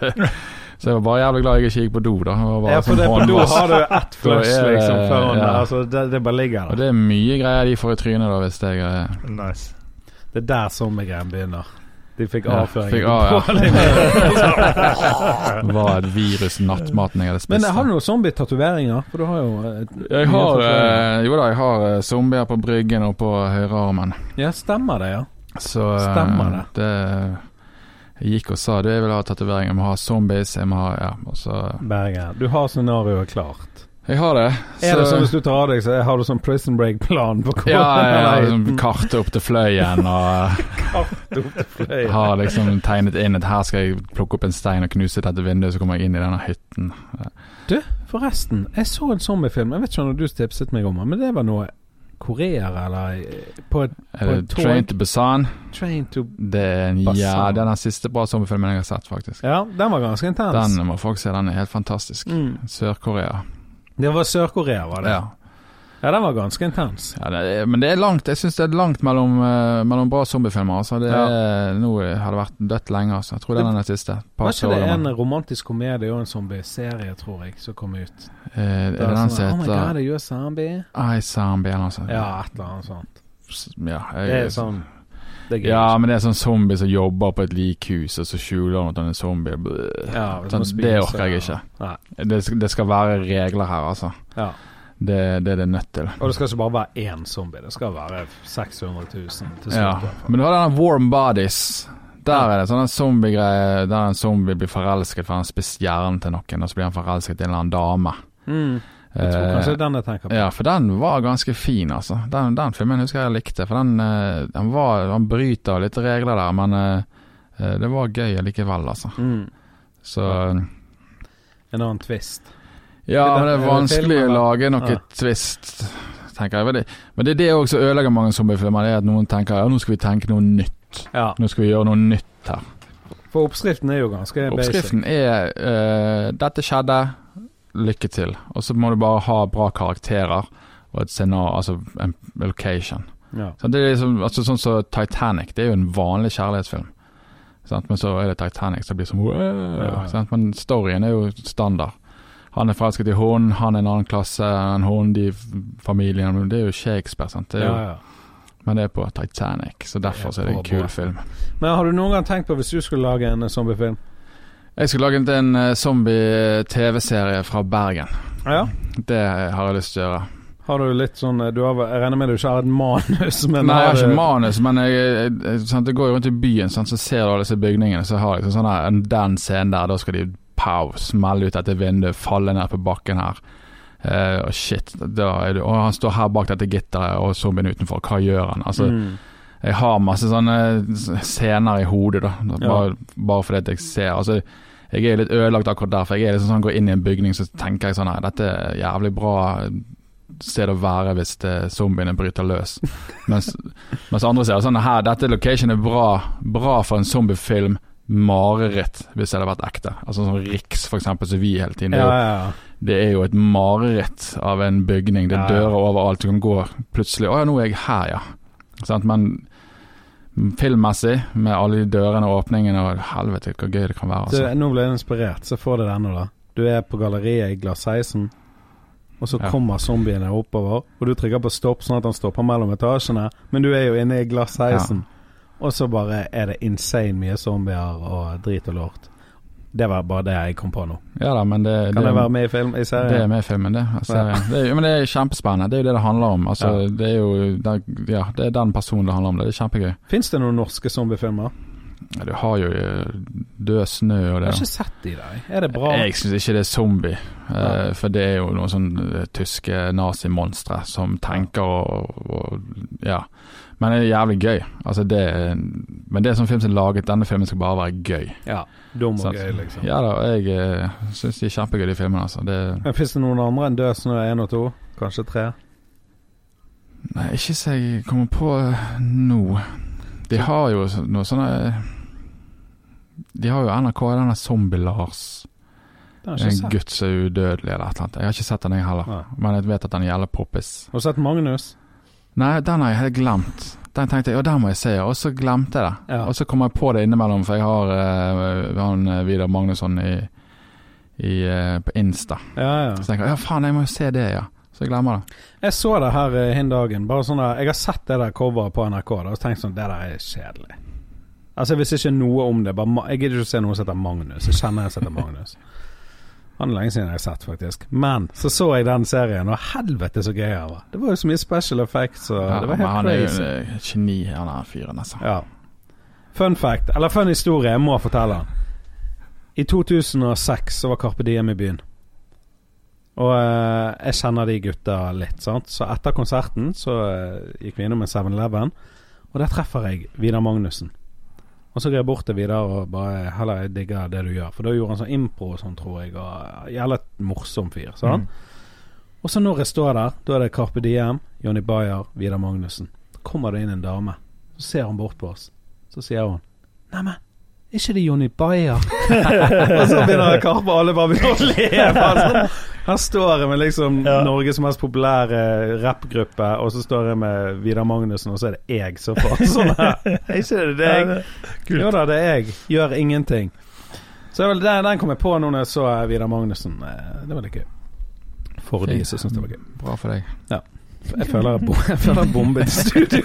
så jeg var bare jævlig glad jeg ikke gikk på do, da. Ja, for sånn det, på do har du ett <laughs> flush, er liksom, foran ja. Altså, det, det bare ligger Og det er mye greier de får i trynet da, hvis jeg eh, Nice. Det er der sommergreien begynner. De fikk Ja, avføring. fikk av, <laughs> var et virus nattmaten jeg hadde spist. Men har du noen zombie-tatoveringer? For du har jo et, jeg har, eh, jo da, jeg har eh, zombier på bryggen og på høyrearmen. Ja, stemmer det, ja. Så eh, Stemmer det. det Jeg gikk og sa du, jeg vil ha tatovering. Jeg må ha zombies. Jeg må ha Ja, og så Berger, Du har scenarioet klart. Jeg har det. Er det sånn hvis du tar av deg, så har du sånn prison break-plan på Ja, jeg har hvordan liksom kartet opp til fløyen og <laughs> fløy? har liksom tegnet inn at her skal jeg plukke opp en stein og knuse dette vinduet, så kommer jeg inn i denne hytten. Du, Forresten, jeg så en zombiefilm. Jeg vet ikke om du tipset meg om den, men det var noe koreer eller eh, På et På et tog. Train to Busan? train to Det er en, ja, Busan. er den siste bra zombiefilmen jeg har sett, faktisk. Ja, den var ganske intens. Den må folk se, den er helt fantastisk. Mm. Sør-Korea. Det var Sør-Korea, var det? Ja. Ja, den var ganske intens. Ja, det er, men det er langt. Jeg syns det er langt mellom, uh, mellom bra zombiefilmer. Altså. Det er, Nå har det vært dødt lenge. Altså. Jeg tror det er den siste. Var ikke det en romantisk komedie og en zombie-serie, tror jeg, som kom ut? Eh, er det den som heter Oh my god, you a zombie? I Zombie eller noe sånt? Ja, et eller annet sånt. Ja, Det jeg, sånn Det er gøy. ja, men det er sånn zombie som jobber på et likhus, og så skjuler han at han er zombie. Ja, hvis sånn, det orker jeg ikke. Det, det skal være regler her, altså. Ja. Det, det er det nødt til. Og det skal ikke bare være én zombie, det skal være 600 000 til slutt. Ja. Men du har denne Warm Bodies. Der er det sånne zombiegreier der en zombie blir forelsket for han har spist hjernen til noen, og så blir han forelsket i en eller annen dame. Mm. Jeg tror Eh, kanskje den jeg tenker på. Ja, for den var ganske fin, altså. Den, den filmen husker jeg jeg likte. For den, eh, den var Han bryter litt regler der, men eh, det var gøy likevel, altså. Mm. Så En annen twist. Ja, men det er vanskelig å lage noe Ja. twist, tenker jeg. Men det, er det også som ødelegger mange zombiefilmer. Det er at noen tenker ja, nå skal vi tenke noe nytt. Ja, Nå skal vi gjøre noe nytt her. for oppskriften er jo ganske basic. Oppskriften er uh, 'dette skjedde, lykke til'. Og så må du bare ha bra karakterer og et scenario, altså en location. Ja. Så det er liksom, altså Sånn som Titanic, det er jo en vanlig kjærlighetsfilm. Sant? Men så er det Titanic, så det blir som ja, Ja. Men storyen er jo standard. Han er forelsket i hun, han er en annen klasse enn hun, de familiene Det er jo Shakespeare, sant. Det er jo, Ja, ja. Men det er på Titanic, så derfor så er det en kul film. Men har du noen gang tenkt på hvis du skulle lage en zombiefilm? Jeg skulle lage en eh, zombie-TV-serie fra Bergen. Ja. Det har jeg lyst til å gjøre. Har du litt sånn du har, Jeg regner med du ikke har et manus, men Nei, jeg har ikke manus, men jeg, jeg, jeg, sant, jeg går jo rundt i byen, sant, så ser du alle disse bygningene. Så har jeg liksom sånn her, den scenen der, da skal de pow, smell ut dette vinduet, falle ned på bakken her. Uh, og shit, det, og han står her bak dette gitteret, og zombien utenfor, hva gjør han? Altså, mm. jeg har masse sånne scener i hodet, da. Bare, bare fordi at jeg ser Altså, jeg er litt ødelagt akkurat der, for jeg er liksom sånn, går inn i en bygning, så tenker jeg sånn her, dette er jævlig bra sted å være hvis det, zombiene bryter løs. <laughs> Mens, mens andre ser sånn her, dette location er bra, bra for en zombiefilm. Mareritt, hvis det hadde vært ekte. Altså sånn Riks, for eksempel, som vi hele tiden. Det er Ja, jo ja, ja. det er jo et mareritt av en bygning. Det er Ja, ja. dører overalt. Du kan gå plutselig Å ja, nå er jeg her, ja. Sånn, Men filmmessig, med alle de dørene og åpningene og Helvete, hvor gøy det kan være. Du, Altså. nå ble jeg inspirert, så får det denne, da. Du er på galleriet i Glasseisen. og så Ja. kommer zombiene oppover, og du trykker på stopp sånn at han stopper mellom etasjene, men du er jo inne i Glassheisen. 16, og så bare er det insane mye zombier og drit og lort. Det var bare det jeg kom på nå. Ja da, men det, Kan det, det være med i film i det er med i filmen, det. Altså, det er, men det er kjempespennende. Det er jo det det handler om. Altså, Ja. det er jo det, Ja, det er den personen det handler om. Det er kjempegøy. Fins det noen norske zombiefilmer? Ja, Du har jo eh, Død snø og Jeg det. har ikke sett de der. Er det bra? Jeg syns ikke det er zombie, eh, Ja. for det er jo noen sånne eh, tyske nazimonstre som tenker og, og Ja. Men det er jævlig gøy. Altså det Men det er sånn film som er laget. Denne filmen skal bare være gøy. Ja. Dum og gøy, liksom. Ja da, jeg eh, syns de er kjempegøy, de filmene. Altså. Det, Men Fins det noen andre enn Død snø 1 og 2? Kanskje 3? nei, ikke så jeg kommer på eh, nå. De har jo noe sånne De har jo NRK, denne Zombie-Lars. En gutt som er udødelig eller et eller annet. Jeg har ikke sett den, jeg heller. Nei. Men jeg vet at den gjelder poppis. Har du sett Magnus? Nei, den har jeg helt glemt. Den tenkte jeg, og den må jeg se, og så glemte jeg det. Ja. Og så kom jeg på det innimellom, for jeg har uh, han eh, Vidar Magnusson i, i, uh, på Insta. Ja, ja. Så tenker jeg ja faen, jeg må jo se det, ja. Så jeg glemmer det. Jeg så det her uh, hin dagen. Bare sånn der, Jeg har sett det der coveret på NRK da, og tenkt sånn Det der er kjedelig. Altså Jeg visste ikke noe om det. Bare, jeg gidder ikke å se noe som heter Magnus. Jeg kjenner en som heter Magnus. Han er lenge siden jeg har sett, faktisk. Men så så jeg den serien, og helvete så gøy han var. Det var jo så mye special effects, og Ja, det var helt han er jo crazy. eh, et geni, han er fyren, altså. Ja. Fun fact, eller fun historie, jeg må fortelle den. I 2006 så var Carpe Diem i byen. Og eh, jeg kjenner de gutta litt, sant. Så etter konserten så eh, gikk vi innom en 7-Eleven, og der treffer jeg Vidar Magnussen. Og så går jeg bort til Vidar og bare Heller, jeg digger det du gjør. For da gjorde han sånn impro og sånn, tror jeg. Og Jævla morsom fyr. Sant? Og så når jeg står der, da er det Carpe Diem, Jonny Bayer, Vidar Magnussen. Så kommer det inn en dame. Så ser hun bort på oss. Så sier hun Neimen, ikke det Jonny Bayer? <laughs> og så begynner Karpe, alle bare begynner å le. sånn. Her står jeg med liksom Ja. Norges mest populære rappgruppe, og så står jeg med Vidar Magnussen, og så er det jeg som får sånn her. <laughs> Er ikke det deg? Ja, Jo da, det er jeg. Gjør ingenting. Så er vel den, den kom jeg på nå når jeg så eh, Vidar Magnussen. Eh, Det var litt gøy. For de Fint. som syns det var gøy. Bra for deg. Ja. Jeg føler jeg, bo <laughs> jeg føler jeg bombet studio.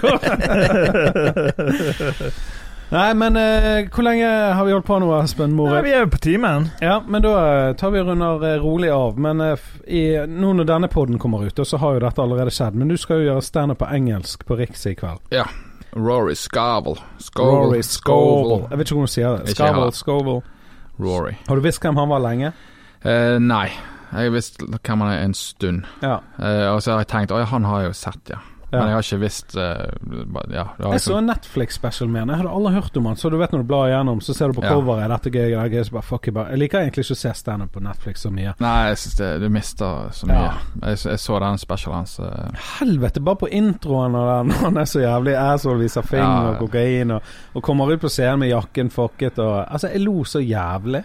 Nei, men eh, hvor lenge har vi holdt på nå, Espen Nei, vi er jo på timen. Ja, men da eh, tar vi og runder eh, rolig av. Men eh, f- i, nå når denne podden kommer ut, og så har jo dette allerede skjedd. Men du skal jo gjøre standup på engelsk på Riks i kveld. Ja. Rory Scovel. Rory Scovel. Jeg vet ikke hvordan du sier det. Ikke Scovel. Scovel. Rory. Har du visst hvem han var lenge? Eh, nei, jeg har visst hvem han er en stund. Ja. Eh, og så har jeg tenkt Å ja, han har jeg jo sett, ja. Ja. Men jeg har ikke visst uh, Ja. jeg, Jeg så liksom- en Netflix-special med han. Jeg hadde aldri hørt om han. Så du vet når du blar igjennom, så ser du på Ja. coveret. Dette gøy, det gøy. Så bare, fuck it, bare. Jeg liker egentlig ikke å se standup på Netflix så mye. Nei, jeg syns det, du mister så mye. Ja. Jeg, jeg så den specialen hans. Uh. Helvete, bare på introen av den, <laughs> han er så jævlig asshole, viser fing Ja. og kokain, og, og kommer ut på scenen med jakken fucket og Altså, jeg lo så jævlig.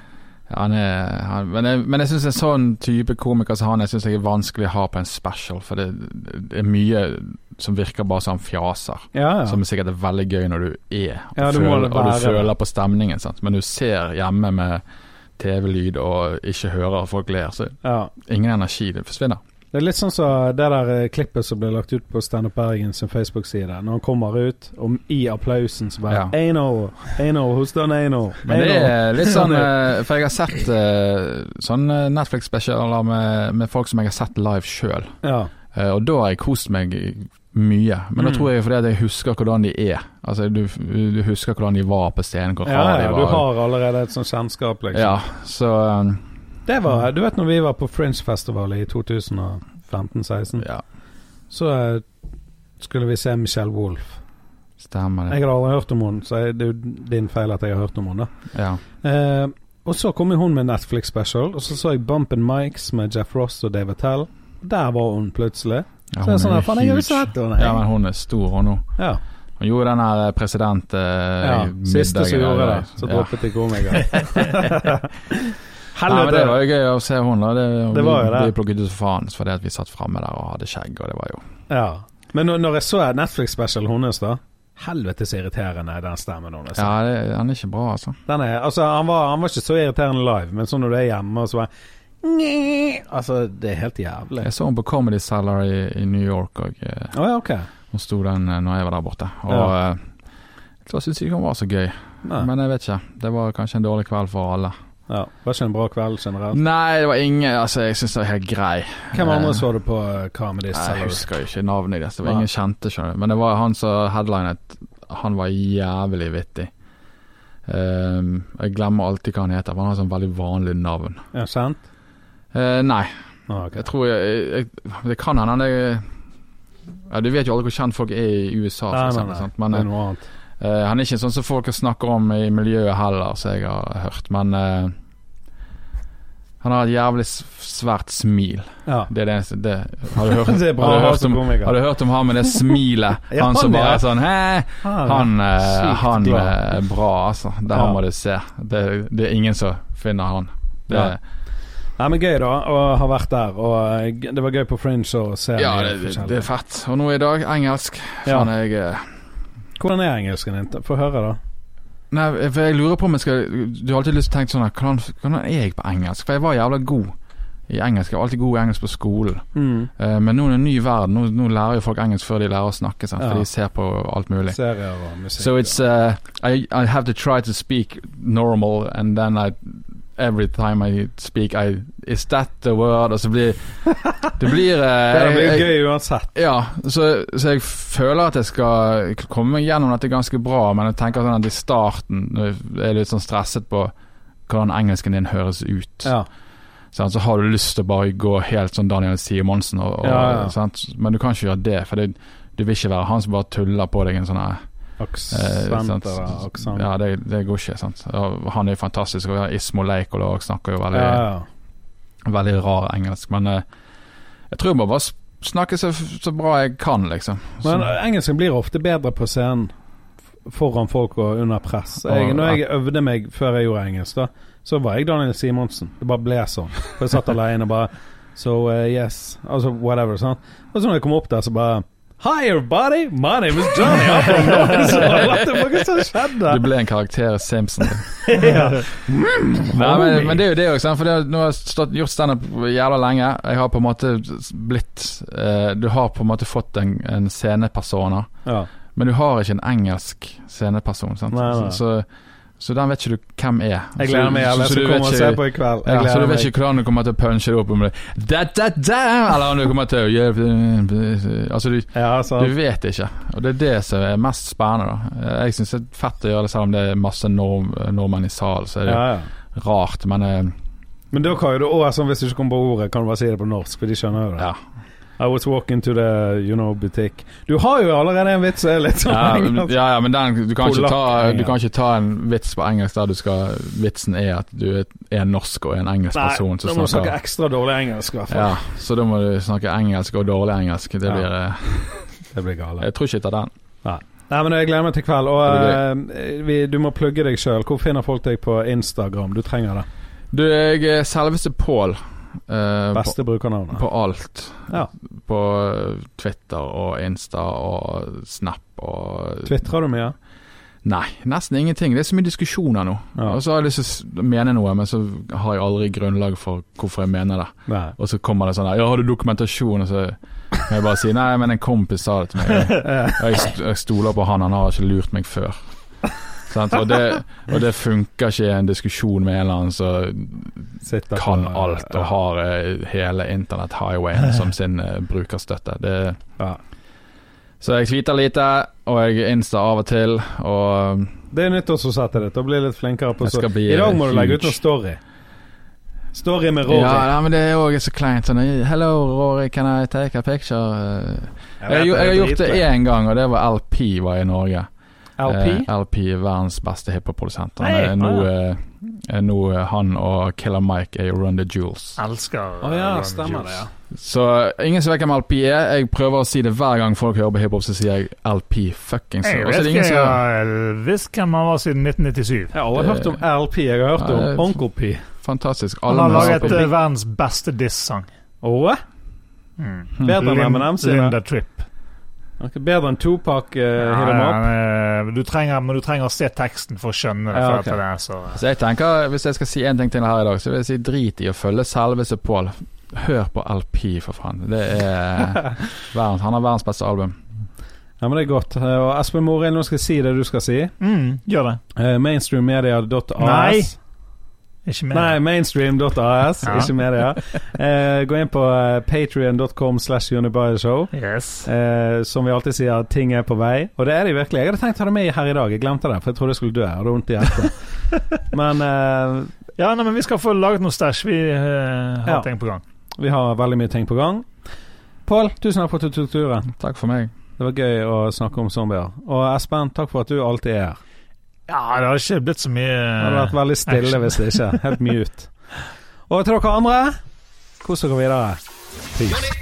han er han, Men jeg, men jeg syns en sånn type komiker som han Jeg synes jeg er vanskelig å ha på en special, for det, det er mye som virker bare som fjaser. Ja, ja. Som sikkert er veldig gøy når du er, Ja, du føler, og du føler på stemningen. Sant? Men du ser hjemme med TV-lyd og ikke hører folk ler, så ja. ingen energi. Det forsvinner. Det er litt sånn som det der eh, klippet som ble lagt ut på Standup Bergen sin Facebook-side. Når han kommer ut, og i applausen så bare Ja. Ano, Ano, who's done Ano? Men det er litt <laughs> sånn eh, For jeg har sett eh, sånne Netflix-spesialer med, med folk som jeg har sett live sjøl. Ja. Og da har jeg kost meg mye. Men da Mm. tror jeg fordi at jeg husker hvordan de er. Altså Du, du husker hvordan de var på scenen, hvor ja, de ja, var. du har allerede et sånt kjennskap, liksom. Ja, så um, Det var, Du vet når vi var på Fringe Festival i 2015-16, Ja, så uh, skulle vi se Michelle Wolff. stemmer det. Jeg har hadde aldri hørt om henne, så jeg- det er jo din feil at jeg har hørt om henne. Ja. Uh, og så kom hun med Netflix special, og så så jeg Bump and Mikes med Jeff Ross og David Tell. Der var hun plutselig. Ja, så er sånn huge. sett henne. Ja, men hun er stor, hun nå. Ja. Hun gjorde den her president... eh, ja. Siste som gjorde det, så ja. droppet de komiker. <laughs> Nei, men det var jo gøy å se hun da. Det, Det var jo det. Vi plukket ut faen fordi at vi satt framme der og hadde skjegg, og det var jo ja. Men når, når jeg så Netflix special hennes, da Helvete så irriterende den stemmen hennes. Ja, det, han er ikke bra, altså. Den er, altså, han, var, han var ikke så irriterende live, men sånn når du er hjemme og så bare Nye. Altså, det er helt jævlig. Jeg så henne på Comedy Cellar i, i New York, og oh, ja, okay. hun sto den eh, når jeg var der borte. Og Ja. jeg syntes ikke hun var så gøy. Nei. Men jeg vet ikke. Det var kanskje en dårlig kveld for alle. Ja, Var ikke en bra kveld generelt. Nei, det var ingen Altså, jeg syns det var helt grei. Hvem andre Eh, så du på Comedy Cellar? Jeg husker ikke navnet deres. Det var ja. ingen kjente, skjønner du. Men det var han som headlinet. Han var jævlig vittig. Um, jeg glemmer alltid hva han heter, for han har sånn veldig vanlig navn. Ja, kjent? Eh, nei, Ah, okay. jeg tror jeg, jeg Det kan hende han ja, Du vet jo aldri hvor kjent folk er i USA, Nei, eksempel, nei. nei. men det er eh, noe annet. Uh, han er ikke sånn som folk snakker om i miljøet heller, som jeg har hørt. Men uh, han har et jævlig svært smil. Ja. Det er det det, Har du hørt, <laughs> Det bra har du hørt om, har du hørt om han med det smilet? <laughs> Ja, han som bare er sånn Hæ? Han, uh, han er bra, altså. Det Ja. han må du se. Det, det er ingen som finner han. Det, Ja. Nei, men gøy, da, å ha vært der. Og eh, det var gøy på Fringe å se ja, det, det, det er fett. Og nå i dag, engelsk. Ja. Faen, jeg eh, Hvordan er engelsken din? Få høre, da. Nei, for jeg lurer på om jeg skal Du har alltid lyst til å tenke sånn Hvordan, hvordan er jeg på engelsk? For jeg var jævla god i engelsk. Jeg var alltid god i engelsk på skolen. Mm. Uh, men nå er det en ny verden. Nå, nå lærer jo folk engelsk før de lærer å snakke, sant? Ja. for de ser på alt mulig. Serier og musikk. So it's uh, I I have to try to speak normal, and then I every time I speak, I is that the word? Og så blir det blir eh, <laughs> det blir gøy uansett. Ja, så, så jeg føler at jeg skal komme meg gjennom dette ganske bra, men jeg tenker sånn at i starten når jeg er litt sånn stresset på hvordan engelsken din høres ut. Ja. Sånn, Så har du lyst til å bare gå helt sånn Daniel Simonsen, og, og, Ja, ja. Sånn, men du kan ikke gjøre det, for det, du vil ikke være han som bare tuller på deg en sånn her Eh, Aksent sant. eller aksent. Ja, det, det går ikke. sant Han er jo fantastisk. Og Ismo Leikola snakker jo veldig, ja, veldig rar engelsk. Men eh, jeg tror jeg må bare snakke så, så bra jeg kan, liksom. Så, Men engelsken blir ofte bedre på scenen. foran folk og under press. Jeg, når jeg øvde meg før jeg gjorde engelsk, da, så var jeg Daniel Simonsen. Det bare ble sånn. For jeg satt alene og bare So uh, yes Altså whatever. Sant? Og så når jeg kom opp der, så bare Hi everybody, my name is Johnny. <laughs> Som? Du ble en karakter i Simpson. <laughs> ja. Nei, men, men det er jo det òg, for det, nå har jeg stått, gjort standup jævla lenge. Jeg har på en måte blitt uh, Du har på en måte fått en, en scenepersona, ja. men du har ikke en engelsk sceneperson. Sant? Nei, nei. Så, så, så den vet ikke du hvem er. Jeg gleder meg jævlig. Så- så komme og ikke- se på i kveld. Ja, så du vet ikke hvordan du kommer til å punche det opp om det da, da, da, Eller om du kommer til å gjøre Altså, du, Ja, du vet ikke. Og det er det som er mest spennende. da Jeg syns det er fett å gjøre det, selv om det er masse nord nordmenn i salen. Så er det Ja, rart, men eh, Men da kan jo du òg, sånn, hvis du ikke kommer på ordet, kan du bare si det på norsk, for de skjønner jo det. ja. I was walking to the you know, butikk. Du har jo allerede en vits litt sånn Ja, engelsk. ja, ja, men den, du, kan ikke ta, du kan ikke ta en vits på engelsk der du skal Vitsen er at du er en norsk og en engelsk Nei, person da som må du snakke ekstra dårlig engelsk, i hvert fall. ja, Så da må du snakke engelsk og dårlig engelsk. Det blir eh, <laughs> Det blir gale. Jeg tror ikke jeg tar den. Nei, men Jeg gleder meg til kveld. Og eh, vi, du må plugge deg sjøl. Hvor finner folk deg på Instagram? Du trenger det. Du, jeg er selveste Pål. Eh, på, Beste brukernavnet. på alt. Ja. På Twitter og Insta og Snap og Tvitrer du mye? Nei, nesten ingenting. Det er så mye diskusjoner nå. Ja. Og så har jeg lyst til å mene noe, men så har jeg aldri grunnlag for hvorfor jeg mener det. Nei. Og så kommer det sånn her, Ja, har du dokumentasjon? Og så må jeg bare si nei, men en kompis sa det til meg. Og <laughs> jeg, jeg stoler på han, han har ikke lurt meg før. Og, det, og det funker ikke i en diskusjon med en eller annen som kan alt og har eh, hele internett-highwayen som sin eh, brukerstøtte. Det, Ja. så jeg tweeter lite, og jeg insta av og til, og Det er nyttårsforsettet ditt. Å bli litt flinkere på Jeg bli, I dag må du legge ut noe story. Story med Rory. Ja, ja men det er òg så kleint. Sånn, Hello, Rory, can I take a picture? Jeg, jeg, jeg har gjort det én gang, og det var LP var i Norge. LP? Eh, LP er verdens beste hiphop-produsent. Han er nå, eh, er nå eh, han og Killer Mike er jo Run the Jewels. Elsker oh, ja, Run stemmer det, ja. Så ingen som vet hvem LP er. Jeg prøver å si det hver gang folk hører på hiphop, så sier jeg LP fuckings. Jeg vet ikke, jeg har visst hvem han var siden 1997. Jeg har aldri hørt om LP. Jeg har hørt om Onkel P. Fantastisk. Han har laget eh, verdens beste diss-sang. Åh? Mm. Bedre enn M&M sine? Linda Tripp. Ok, Bedre enn Tupac uh, Ja, er- du trenger, men du trenger å se teksten for å skjønne det. Ja, okay. det så, Så jeg tenker, Hvis jeg skal si én ting til her i dag, så vil jeg si drit i å følge selveste Pål. Hør på LP, for faen. Det er <laughs> verdens, Han har verdens beste album. Ja, men det er godt. Eh, Og Espen Morild, nå skal jeg si det du skal si. mm, Gjør det. Uh, mainstreammedia.as. Ikke mer. Nei, mainstream.as, Ja. ikke media. Eh, gå inn på uh, patrion.com slash Show. Yes. Eh, som vi alltid sier, ting er på vei. Og det er de virkelig. Jeg hadde tenkt å ta det med her i dag, jeg glemte det, for jeg trodde jeg skulle dø. Jeg hadde vondt i hjertet. <laughs> Men eh, Ja, nei, men vi skal få laget noe stæsj. Vi eh, har Ja. ting på gang. vi har veldig mye ting på gang. Pål, tusen takk for at du tok turen. Takk for meg. Det var gøy å snakke om zombier. Og Espen, takk for at du alltid er her. Ja, det har ikke blitt så mye Det hadde vært veldig stille action. hvis det ikke. Helt mute. <laughs> Og til dere andre, kos dere videre. Peace.